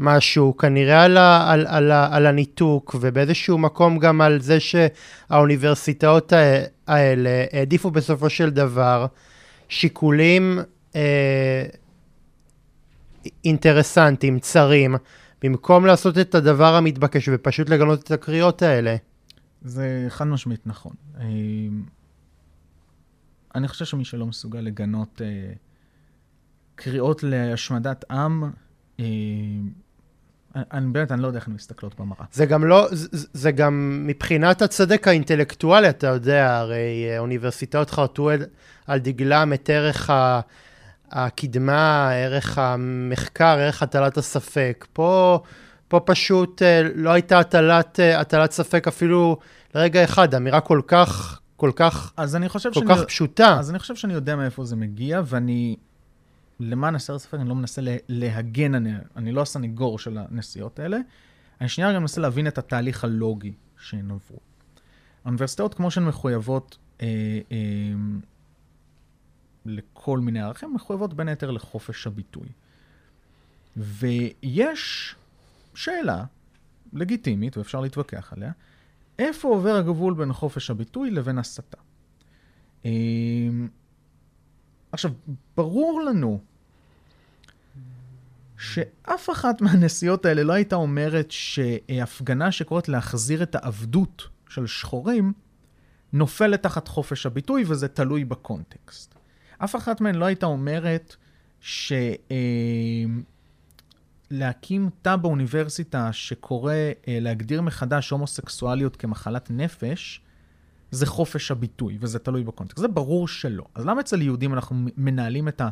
משהו, כנראה על, ה, על, על, על הניתוק, ובאיזשהו מקום גם על זה שהאוניברסיטאות האלה העדיפו בסופו של דבר שיקולים אה, אינטרסנטים, צרים, במקום לעשות את הדבר המתבקש ופשוט לגנות את הקריאות האלה. זה חד משמעית נכון. אה, אני חושב שמי שלא מסוגל לגנות אה, קריאות להשמדת עם, אה, אני באמת, אני לא יודע איך הן מסתכלות במראה. זה גם לא, זה, זה גם מבחינת הצדק האינטלקטואלי, אתה יודע, הרי אוניברסיטאות חרטו על דגלם את ערך ה... הקדמה, ערך המחקר, ערך הטלת הספק. פה, פה פשוט אה, לא הייתה הטלת, אה, הטלת ספק אפילו לרגע אחד, אמירה כל כך, כל כך, אז אני חושב כל שאני, כך פשוטה. אז אני חושב שאני יודע מאיפה זה מגיע, ואני, למען הסר ספק, אני לא מנסה להגן, אני, אני לא הסנגור של הנסיעות האלה. אני שנייה גם מנסה להבין את התהליך הלוגי שהן עברו. האוניברסיטאות, כמו שהן מחויבות אה, אה, לכל מיני ערכים, מחויבות בין היתר לחופש הביטוי. ויש שאלה לגיטימית, ואפשר להתווכח עליה, איפה עובר הגבול בין חופש הביטוי לבין הסתה? אמ, עכשיו, ברור לנו שאף אחת מהנסיעות האלה לא הייתה אומרת שהפגנה שקוראת להחזיר את העבדות של שחורים, נופלת תחת חופש הביטוי, וזה תלוי בקונטקסט. אף אחת מהן לא הייתה אומרת שלהפגין להקים תא באוניברסיטה שקורא אה, להגדיר מחדש הומוסקסואליות כמחלת נפש, זה חופש הביטוי, וזה תלוי בקונטקסט. זה ברור שלא. אז למה אצל יהודים אנחנו מנהלים את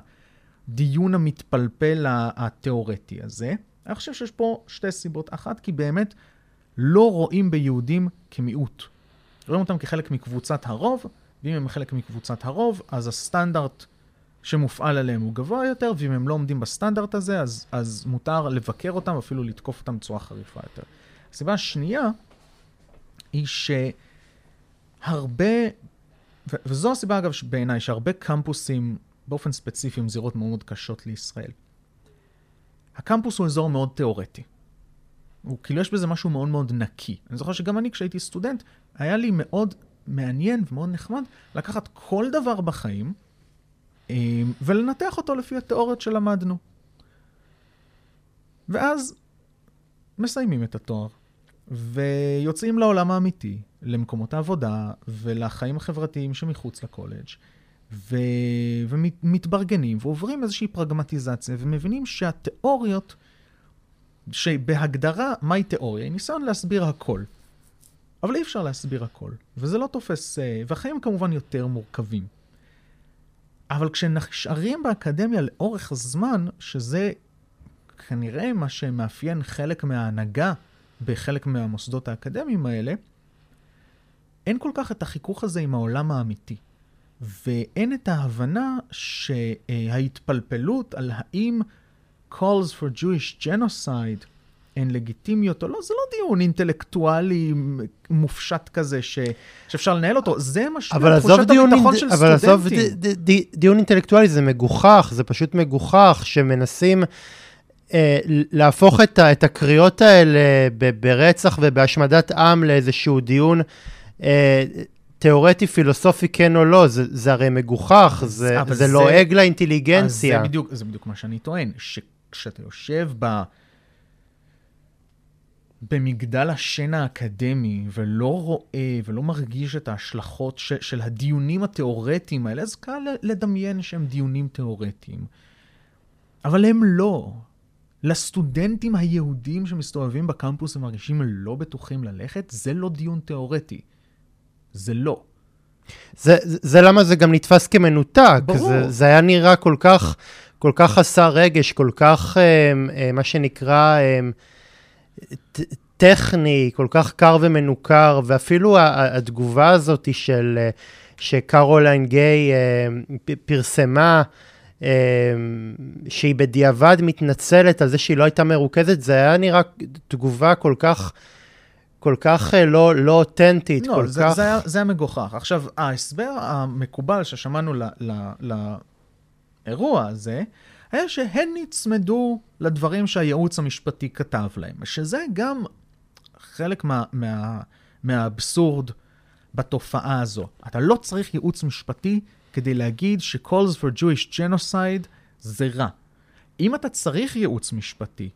הדיון המתפלפל התיאורטי הזה? אני חושב שיש פה שתי סיבות. אחת, כי באמת לא רואים ביהודים כמיעוט. רואים אותם כחלק מקבוצת הרוב, ואם הם חלק מקבוצת הרוב, אז הסטנדרט שמופעל עליהם הוא גבוה יותר, ואם הם לא עומדים בסטנדרט הזה, אז, אז מותר לבקר אותם, אפילו לתקוף אותם בצורה חריפה יותר. הסיבה השנייה היא שהרבה, ו- וזו הסיבה אגב בעיניי, שהרבה קמפוסים, באופן ספציפי, הם זירות מאוד מאוד קשות לישראל. הקמפוס הוא אזור מאוד תיאורטי. הוא כאילו יש בזה משהו מאוד מאוד נקי. אני זוכר שגם אני כשהייתי סטודנט, היה לי מאוד מעניין ומאוד נחמד לקחת כל דבר בחיים אה, ולנתח אותו לפי התיאוריות שלמדנו. ואז מסיימים את התואר, ויוצאים לעולם האמיתי, למקומות העבודה ולחיים החברתיים שמחוץ לקולג', ו... ומתברגנים ועוברים איזושהי פרגמטיזציה ומבינים שהתיאוריות, שבהגדרה, מהי תיאוריה? היא ניסיון להסביר הכל. אבל אי אפשר להסביר הכל, וזה לא תופס, אה, והחיים כמובן יותר מורכבים. אבל כשנשארים באקדמיה לאורך זמן, שזה כנראה מה שמאפיין חלק מההנהגה בחלק מהמוסדות האקדמיים האלה, אין כל כך את החיכוך הזה עם העולם האמיתי. ואין את ההבנה שההתפלפלות על האם calls for Jewish genocide הן לגיטימיות או לא, זה לא דיון אינטלקטואלי מופשט כזה ש... שאפשר לנהל אותו, זה משמע תחושת הביטחון של אבל סטודנטים. אבל עזוב דיון אינטלקטואלי, זה מגוחך, זה פשוט מגוחך שמנסים אה, להפוך את, את הקריאות האלה ברצח ובהשמדת עם לאיזשהו דיון. אה, תיאורטי, פילוסופי, כן או לא, זה, זה הרי מגוחך, זה, זה, זה לועג לאינטליגנציה. זה בדיוק, זה בדיוק מה שאני טוען, שכשאתה יושב ב... במגדל השן האקדמי ולא רואה ולא מרגיש את ההשלכות ש, של הדיונים התיאורטיים האלה, אז קל לדמיין שהם דיונים תיאורטיים. אבל הם לא. לסטודנטים היהודים שמסתובבים בקמפוס ומרגישים לא בטוחים ללכת, זה לא דיון תיאורטי. זה לא. זה, זה, זה למה זה גם נתפס כמנותק. ברור. זה, זה היה נראה כל כך, כל כך חסר רגש, כל כך, אה, אה, מה שנקרא, אה, טכני, כל כך קר ומנוכר, ואפילו התגובה הזאת של, אה, שקרוליין גיי אה, פרסמה, אה, שהיא בדיעבד מתנצלת על זה שהיא לא הייתה מרוכזת, זה היה נראה תגובה כל כך... כל כך לא, לא אותנטית, לא, כל זה, כך... זה, היה, זה היה מגוחך. עכשיו, ההסבר המקובל ששמענו לאירוע הזה, היה שהן נצמדו לדברים שהייעוץ המשפטי כתב להם, שזה גם חלק מה, מה, מהאבסורד בתופעה הזו. אתה לא צריך ייעוץ משפטי כדי להגיד ש-calls for Jewish genocide זה רע. אם אתה צריך ייעוץ משפטי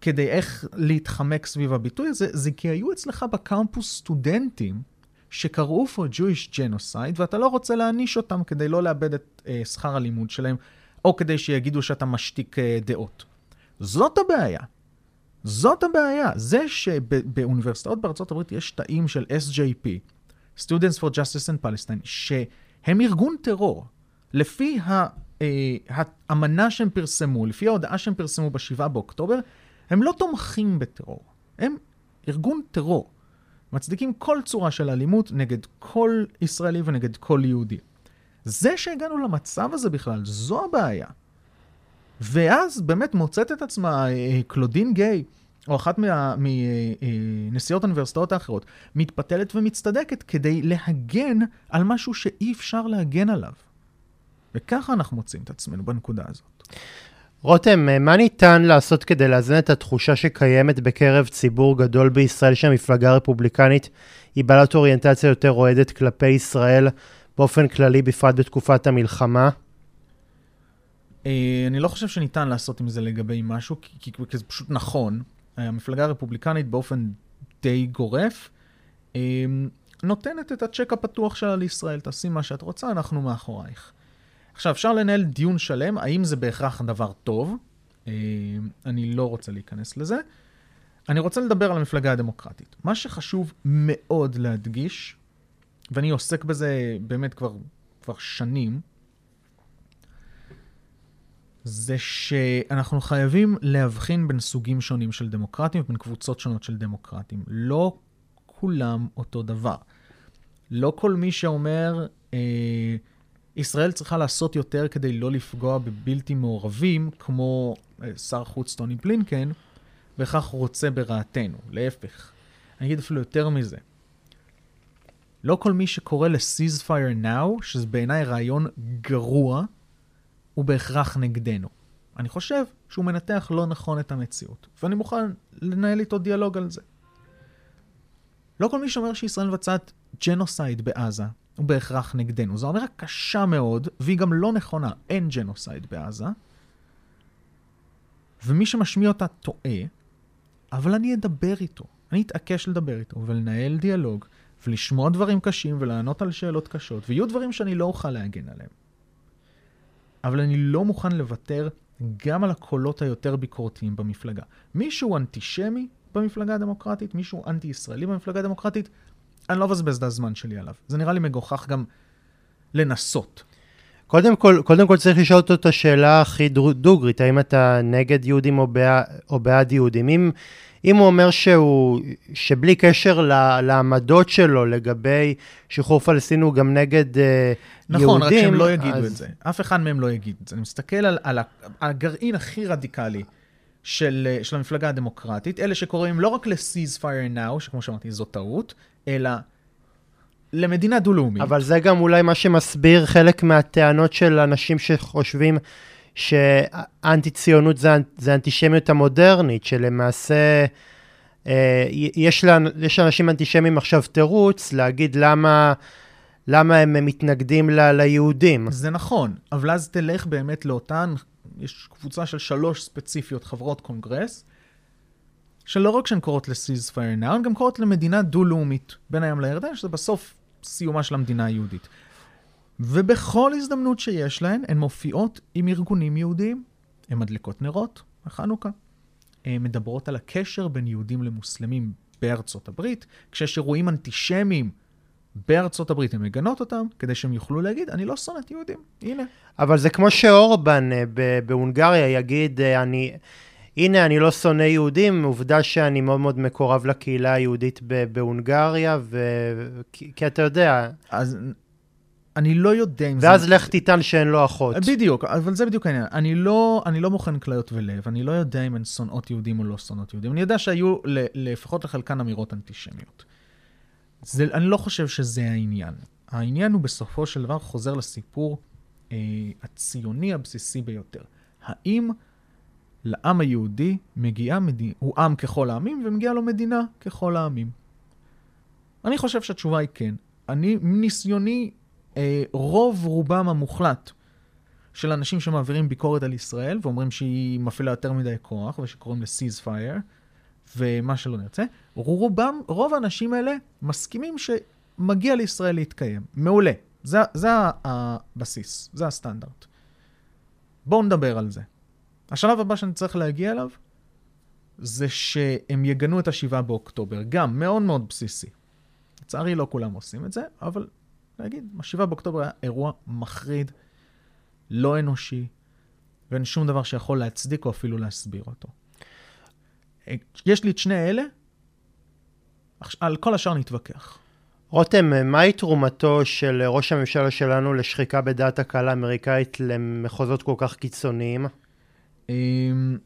כדי איך להתחמק סביב הביטוי הזה, זה כי היו אצלך בקמפוס סטודנטים שקראו for Jewish genocide, ואתה לא רוצה להעניש אותם כדי לא לאבד את uh, שכר הלימוד שלהם, או כדי שיגידו שאתה משתיק uh, דעות. זאת הבעיה. זאת הבעיה. זה שבאוניברסיטאות בארצות הברית יש תאים של SJP, Students for Justice and Palestine, שהם ארגון טרור. לפי האמנה אה, שהם פרסמו, לפי ההודעה שהם פרסמו ב-7 באוקטובר, הם לא תומכים בטרור. הם ארגון טרור. מצדיקים כל צורה של אלימות נגד כל ישראלי ונגד כל יהודי. זה שהגענו למצב הזה בכלל, זו הבעיה. ואז באמת מוצאת את עצמה אה, קלודין גיי, או אחת מנשיאות אה, האוניברסיטאות האחרות, מתפתלת ומצטדקת כדי להגן על משהו שאי אפשר להגן עליו. וככה אנחנו מוצאים את עצמנו בנקודה הזאת. רותם, אה, מה ניתן לעשות כדי לאזן את התחושה שקיימת בקרב ציבור גדול בישראל שהמפלגה הרפובליקנית היא בעלת אוריינטציה יותר אוהדת כלפי ישראל באופן כללי, בפרט בתקופת המלחמה? אה, אני לא חושב שניתן לעשות עם זה לגבי משהו, כי, כי, זה פשוט נכון. המפלגה הרפובליקנית באופן די גורף אה, נותנת את הצ'ק הפתוח שלה לישראל, תעשי מה שאת רוצה, אנחנו מאחורייך. עכשיו, אפשר לנהל דיון שלם, האם זה בהכרח דבר טוב? אה, אני לא רוצה להיכנס לזה. אני רוצה לדבר על המפלגה הדמוקרטית. מה שחשוב מאוד להדגיש, ואני עוסק בזה באמת כבר, כבר שנים, זה שאנחנו חייבים להבחין בין סוגים שונים של דמוקרטים ובין קבוצות שונות של דמוקרטים. לא כולם אותו דבר. לא כל מי שאומר, אה, ישראל צריכה לעשות יותר כדי לא לפגוע בבלתי מעורבים, כמו אה, שר חוץ טוני בלינקן, בהכרח רוצה ברעתנו. להפך. אני אגיד אפילו יותר מזה. לא כל מי שקורא ל-ceasefire now, שזה בעיניי רעיון גרוע, הוא בהכרח נגדנו. אני חושב שהוא מנתח לא נכון את המציאות, ואני מוכן לנהל איתו דיאלוג על זה. לא כל מי שאומר שישראל מבצעת genocide בעזה, הוא בהכרח נגדנו. זו אמירה קשה מאוד, והיא גם לא נכונה. אין genocide בעזה. ומי שמשמיע אותה טועה, אבל אני אדבר איתו. אני אתעקש לדבר איתו ולנהל דיאלוג, ולשמוע דברים קשים ולענות על שאלות קשות, ויהיו דברים שאני לא אוכל להגן עליהם. אבל אני לא מוכן לוותר גם על הקולות היותר ביקורתיים במפלגה. מישהו אנטישמי במפלגה הדמוקרטית, מישהו אנטי-ישראלי במפלגה הדמוקרטית, אני לא מבזבז את הזמן שלי עליו. זה נראה לי מגוחך גם לנסות. קודם כל, קודם כל צריך לשאול אותו את השאלה הכי דוגרית, האם אתה נגד יהודים או, בע, או בעד יהודים. אם, אם הוא אומר שהוא, שבלי קשר לעמדות שלו לגבי שחרור פלסטין הוא גם נגד נכון, יהודים... נכון, רק שהם לא יגידו אז... את זה. אף אחד מהם לא יגיד את זה. אני מסתכל על, על הגרעין הכי רדיקלי של, של המפלגה הדמוקרטית, אלה שקוראים לא רק ל-ceasefire now, שכמו שאמרתי, זו טעות, אלא למדינה דו-לאומית. אבל זה גם אולי מה שמסביר חלק מהטענות של אנשים שחושבים שאנטי ציונות זה, זה אנטישמיות המודרנית, שלמעשה אה, יש, לה, יש לאנשים אנטישמים עכשיו תירוץ להגיד למה, למה הם מתנגדים ל, ליהודים. זה נכון, אבל אז תלך באמת לאותן, יש קבוצה של שלוש ספציפיות חברות קונגרס, שלא רק שהן קוראות ל-ceasefire now, הן גם קוראות למדינה דו-לאומית בין הים לירדן, שזה בסוף סיומה של המדינה היהודית. ובכל הזדמנות שיש להן, הן מופיעות עם ארגונים יהודיים. הן מדליקות נרות בחנוכה. הן מדברות על הקשר בין יהודים למוסלמים בארצות הברית. כשיש אירועים אנטישמיים בארצות הברית, הן מגנות אותם, כדי שהם יוכלו להגיד, אני לא שונאת יהודים, הנה. אבל זה כמו שאורבן אה, בהונגריה יגיד, אה, אני... הנה, אני לא שונא יהודים, עובדה שאני מאוד מאוד מקורב לקהילה היהודית בהונגריה, ו... כי, כי אתה יודע... אז אני לא יודע אם זה... ואז לך תטען שאין לו אחות. בדיוק, אבל זה בדיוק העניין. אני לא, אני לא מוכן כליות ולב, אני לא יודע אם הן שונאות יהודים או לא שונאות יהודים. אני יודע שהיו לפחות לחלקן אמירות אנטישמיות. זה, אני לא חושב שזה העניין. העניין הוא בסופו של דבר חוזר לסיפור אה, הציוני הבסיסי ביותר. האם לעם היהודי מגיעה מדינה, הוא עם ככל העמים ומגיעה לו מדינה ככל העמים? אני חושב שהתשובה היא כן. אני, מניסיוני רוב רובם המוחלט של אנשים שמעבירים ביקורת על ישראל ואומרים שהיא מפעילה יותר מדי כוח ושקוראים ל-ceasefire ומה שלא נרצה, רובם, רוב האנשים האלה מסכימים שמגיע לישראל להתקיים. מעולה. זה, זה הבסיס, זה הסטנדרט. בואו נדבר על זה. השלב הבא שאני צריך להגיע אליו זה שהם יגנו את השבעה באוקטובר, גם מאוד מאוד בסיסי. לצערי לא כולם עושים את זה, אבל להגיד, ה-7 באוקטובר היה אירוע מחריד, לא אנושי, ואין שום דבר שיכול להצדיק או אפילו להסביר אותו. יש לי את שני אלה, על כל השאר נתווכח. רותם, מהי תרומתו של ראש הממשלה שלנו לשחיקה בדעת הקהל האמריקאית למחוזות כל כך קיצוניים? אמ,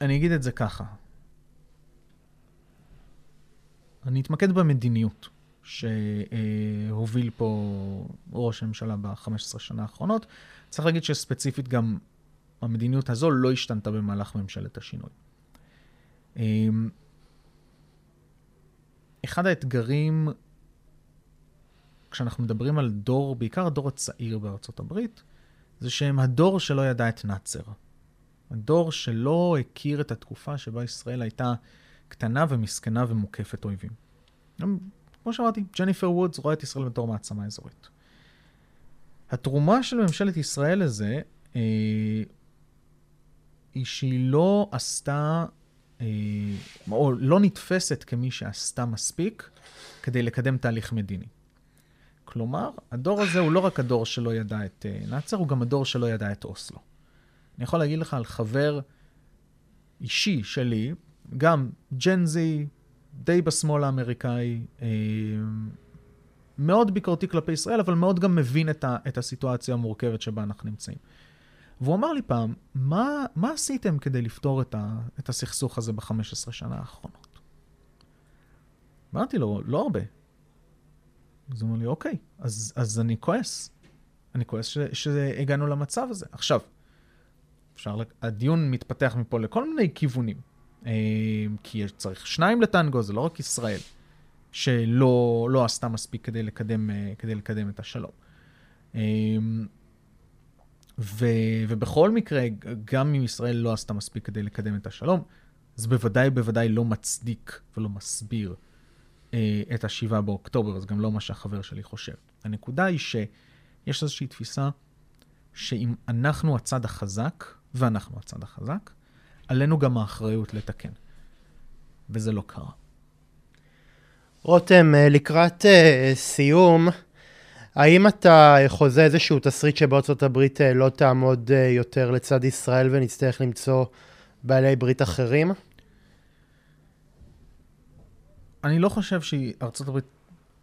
אני אגיד את זה ככה. אני אתמקד במדיניות. שהוביל פה ראש הממשלה ב-15 שנה האחרונות. צריך להגיד שספציפית גם המדיניות הזו לא השתנתה במהלך ממשלת השינוי. אמ, אחד האתגרים, כשאנחנו מדברים על דור, בעיקר הדור הצעיר בארצות הברית, זה שהם הדור שלא ידע את נאצר. הדור שלא הכיר את התקופה שבה ישראל הייתה קטנה ומסכנה ומוקפת אויבים. כמו שאמרתי, ג'ניפר וודס רואה את ישראל בתור מעצמה אזורית. התרומה של ממשלת ישראל לזה אה, היא שהיא לא עשתה, אה, או לא נתפסת כמי שעשתה מספיק כדי לקדם תהליך מדיני. כלומר, הדור הזה הוא לא רק הדור שלא ידע את אה, נאצר, הוא גם הדור שלא ידע את אוסלו. אני יכול להגיד לך על חבר אישי שלי, גם ג'נזי, די בשמאל האמריקאי, אה, מאוד ביקורתי כלפי ישראל, אבל מאוד גם מבין את, ה, את הסיטואציה המורכבת שבה אנחנו נמצאים. והוא אמר לי פעם, מה, מה עשיתם כדי לפתור את, ה, את הסכסוך הזה ב-15 שנה האחרונות? אמרתי לו, לא הרבה. אז הוא אמר לי, אוקיי, אז, אז אני כועס. אני כועס ש, שהגענו למצב הזה. עכשיו, אפשר, הדיון מתפתח מפה לכל מיני כיוונים. אה, כי צריך שניים לטנגו, זה לא רק ישראל, שלא לא עשתה מספיק כדי לקדם, אה, כדי לקדם את השלום. אה, ו, ובכל מקרה, גם אם ישראל לא עשתה מספיק כדי לקדם את השלום, זה בוודאי בוודאי לא מצדיק ולא מסביר אה, את השבעה באוקטובר, זה גם לא מה שהחבר שלי חושב. הנקודה היא שיש איזושהי תפיסה שאם אנחנו הצד החזק, ואנחנו הצד החזק, עלינו גם האחריות לתקן. וזה לא קרה. רותם, אה, לקראת uh, סיום, האם אתה חוזה איזשהו תסריט שבארצות הברית לא תעמוד יותר לצד ישראל ונצטרך למצוא בעלי ברית אחרים? אני לא חושב שארצות הברית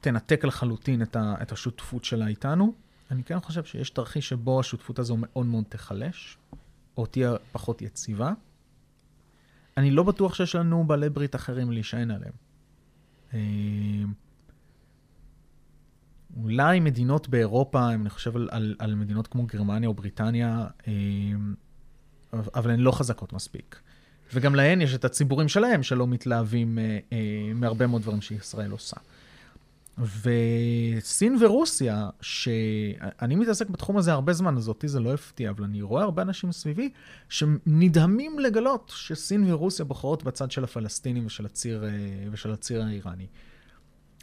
תנתק לחלוטין את, ה, את השותפות שלה איתנו. אני כן חושב שיש תרחיש שבו השותפות הזו מאוד מאוד תיחלש, או תהיה פחות יציבה. אני לא בטוח שיש לנו בעלי ברית אחרים להישען עליהם. אה, אולי מדינות באירופה, אם אני חושב על, על, על מדינות כמו גרמניה או בריטניה, אה, אבל הן לא חזקות מספיק. וגם להן יש את הציבורים שלהם שלא מתלהבים אה, מהרבה מאוד דברים שישראל עושה. וסין ורוסיה, שאני מתעסק בתחום הזה הרבה זמן, אז אותי זה לא הפתיע, אבל אני רואה הרבה אנשים סביבי שנדהמים לגלות שסין ורוסיה בוחרות בצד של הפלסטינים ושל הציר, אה, ושל הציר האיראני.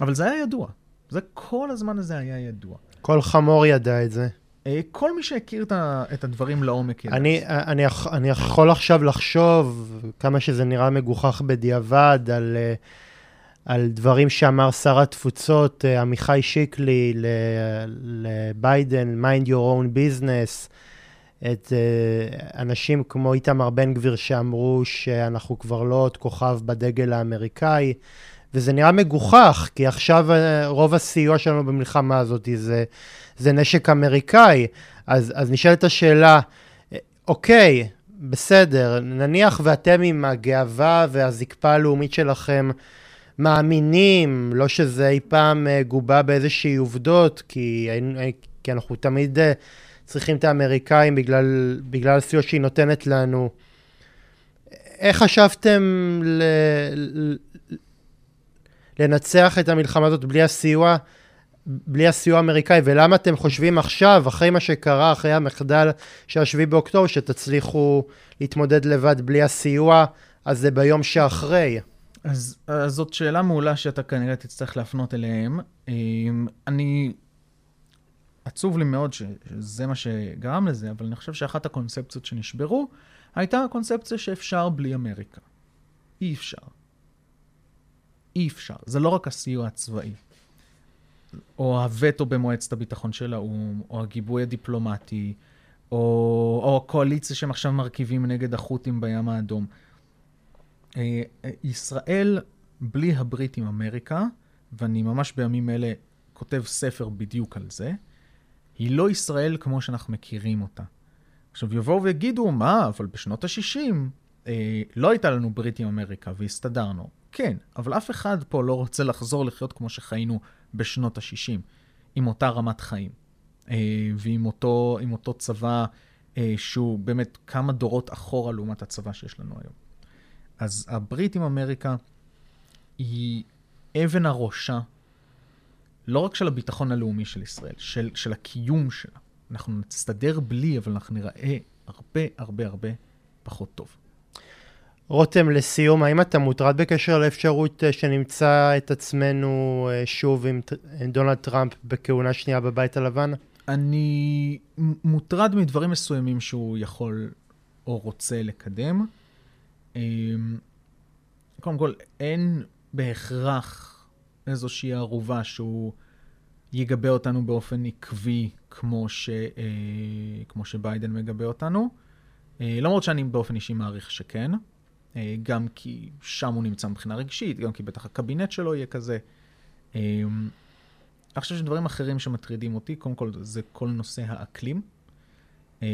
אבל זה היה ידוע. זה כל הזמן הזה היה ידוע. כל חמור ידע את זה. אה, כל מי שהכיר את הדברים לעומק ידע. אני, אני, אני יכול עכשיו לחשוב כמה שזה נראה מגוחך בדיעבד על, אה, על דברים שאמר שר התפוצות אה, עמיחי שיקלי לביידן, mind your own business, את אנשים כמו איתמר בן גביר שאמרו שאנחנו כבר לא עוד כוכב בדגל האמריקאי. וזה נראה מגוחך, כי עכשיו רוב הסיוע שלנו במלחמה הזאת זה זה נשק אמריקאי. אז, אז נשאלת השאלה, אוקיי, בסדר, נניח ואתם עם הגאווה והזקפה הלאומית שלכם מאמינים, לא שזה אי פעם אה, גובה באיזושהי עובדות, כי, כי אנחנו תמיד אה, צריכים את האמריקאים בגלל, בגלל הסיוע שהיא נותנת לנו. איך חשבתם ל, לנצח את המלחמה הזאת בלי הסיוע? בלי הסיוע האמריקאי, ולמה אתם חושבים עכשיו, אחרי מה שקרה, אחרי המחדל של 7 באוקטובר, שתצליחו להתמודד לבד בלי הסיוע, אז זה ביום שאחרי. אז, אז זאת שאלה מעולה שאתה כנראה תצטרך להפנות אליהם. אמ, אני... עצוב לי מאוד שזה מה שגרם לזה, אבל אני חושב שאחת הקונספציות שנשברו הייתה הקונספציה שאפשר בלי אמריקה. אי אפשר. אי אפשר. זה לא רק הסיוע הצבאי. או הווטו במועצת הביטחון של האו"ם, או הגיבוי הדיפלומטי, או, או הקואליציה שהם עכשיו מרכיבים נגד החות'ים בים האדום. אה, אה, ישראל, בלי הברית עם אמריקה, ואני ממש בימים אלה כותב ספר בדיוק על זה, היא לא ישראל כמו שאנחנו מכירים אותה. עכשיו, יבואו ויגידו, מה, אבל בשנות ה-60 אה, לא הייתה לנו ברית עם אמריקה והסתדרנו. כן, אבל אף אחד פה לא רוצה לחזור לחיות כמו שחיינו בשנות ה-60, עם אותה רמת חיים, אה, ועם אותו, אותו צבא אה, שהוא באמת כמה דורות אחורה לעומת הצבא שיש לנו היום. אז הברית עם אמריקה היא אבן הראשה, לא רק של הביטחון הלאומי של ישראל, של, של הקיום שלה. אנחנו נסתדר בלי, אבל אנחנו נראה הרבה הרבה הרבה פחות טוב. רותם, לסיום, האם אתה מוטרד בקשר לאפשרות אה, שנמצא את עצמנו אה, שוב עם דונלד טראמפ בכהונה שנייה בבית הלבן? אני מוטרד מדברים מסוימים שהוא יכול או רוצה לקדם. קודם כל, אין בהכרח איזושהי ערובה שהוא יגבה אותנו באופן עקבי כמו, ש, אה, כמו שביידן מגבה אותנו. אה, למרות שאני באופן אישי מעריך שכן, אה, גם כי שם הוא נמצא מבחינה רגשית, גם כי בטח הקבינט שלו יהיה כזה. אה, אני חושב שדברים אחרים שמטרידים אותי, קודם כל זה כל נושא האקלים, אה,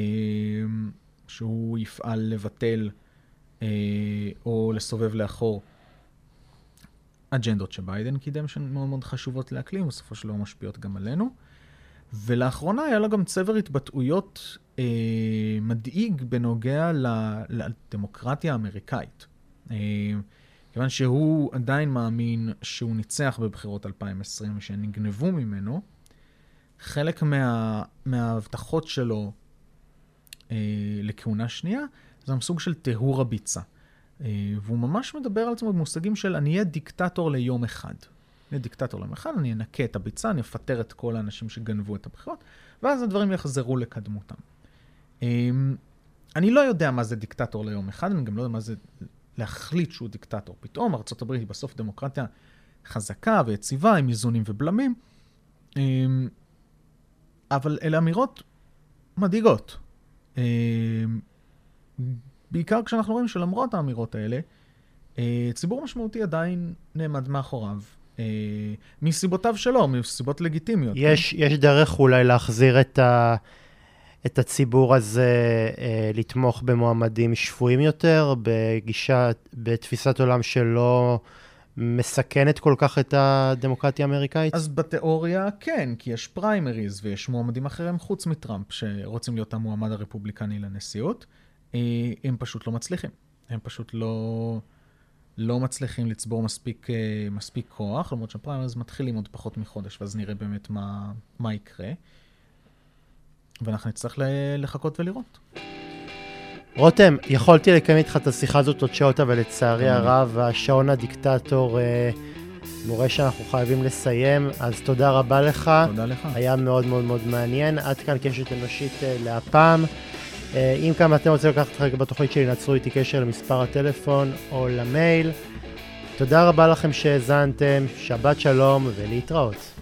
שהוא יפעל לבטל או לסובב לאחור אג'נדות שביידן קידם שהן מאוד מאוד חשובות לאקלים, בסופו של דבר משפיעות גם עלינו. ולאחרונה היה לו גם צבר התבטאויות אה, מדאיג בנוגע לדמוקרטיה האמריקאית. אה, כיוון שהוא עדיין מאמין שהוא ניצח בבחירות 2020 ושנגנבו ממנו, חלק מה, מההבטחות שלו אה, לכהונה שנייה זה גם סוג של טיהור הביצה. אה, והוא ממש מדבר על עצמו במושגים של אני אהיה דיקטטור ליום אחד. אני אהיה דיקטטור ליום אחד, אני אנקה את הביצה, אני אפטר את כל האנשים שגנבו את הבחירות, ואז הדברים יחזרו לקדמותם. אה, אני לא יודע מה זה דיקטטור ליום אחד, אני גם לא יודע מה זה להחליט שהוא דיקטטור. פתאום ארה"ב היא בסוף דמוקרטיה חזקה ויציבה, עם איזונים ובלמים, אה, אבל אלה אמירות מדאיגות. בעיקר כשאנחנו רואים שלמרות האמירות האלה, אה, ציבור משמעותי עדיין נעמד מאחוריו. אה, מסיבותיו שלו, מסיבות לגיטימיות. יש, כן? יש דרך אולי להחזיר את, ה, את הציבור הזה אה, לתמוך במועמדים שפויים יותר, בגישה, בתפיסת עולם שלא מסכנת כל כך את הדמוקרטיה האמריקאית? אז בתיאוריה כן, כי יש פריימריז ויש מועמדים אחרים חוץ מטראמפ שרוצים להיות המועמד הרפובליקני לנשיאות. אה, הם פשוט לא מצליחים. הם פשוט לא, לא מצליחים לצבור מספיק, אה, מספיק כוח, למרות שהפריימריז מתחילים עוד פחות מחודש, ואז נראה באמת מה, מה יקרה. ואנחנו נצטרך לחכות ולראות. רותם, יכולתי לקיים איתך את השיחה הזאת עוד שעות, אבל לצערי הרב, השעון הדיקטטור אה, מורה שאנחנו חייבים לסיים, אז תודה רבה לך. תודה לך. היה מאוד מאוד מאוד מעניין. עד כאן קשת אנושית להפעם. אה, אם גם אתם רוצים לקחת חלק בתוכנית שלי, נצרו איתי קשר למספר הטלפון או למייל. תודה רבה לכם שהאזנתם, שבת שלום ולהתראות.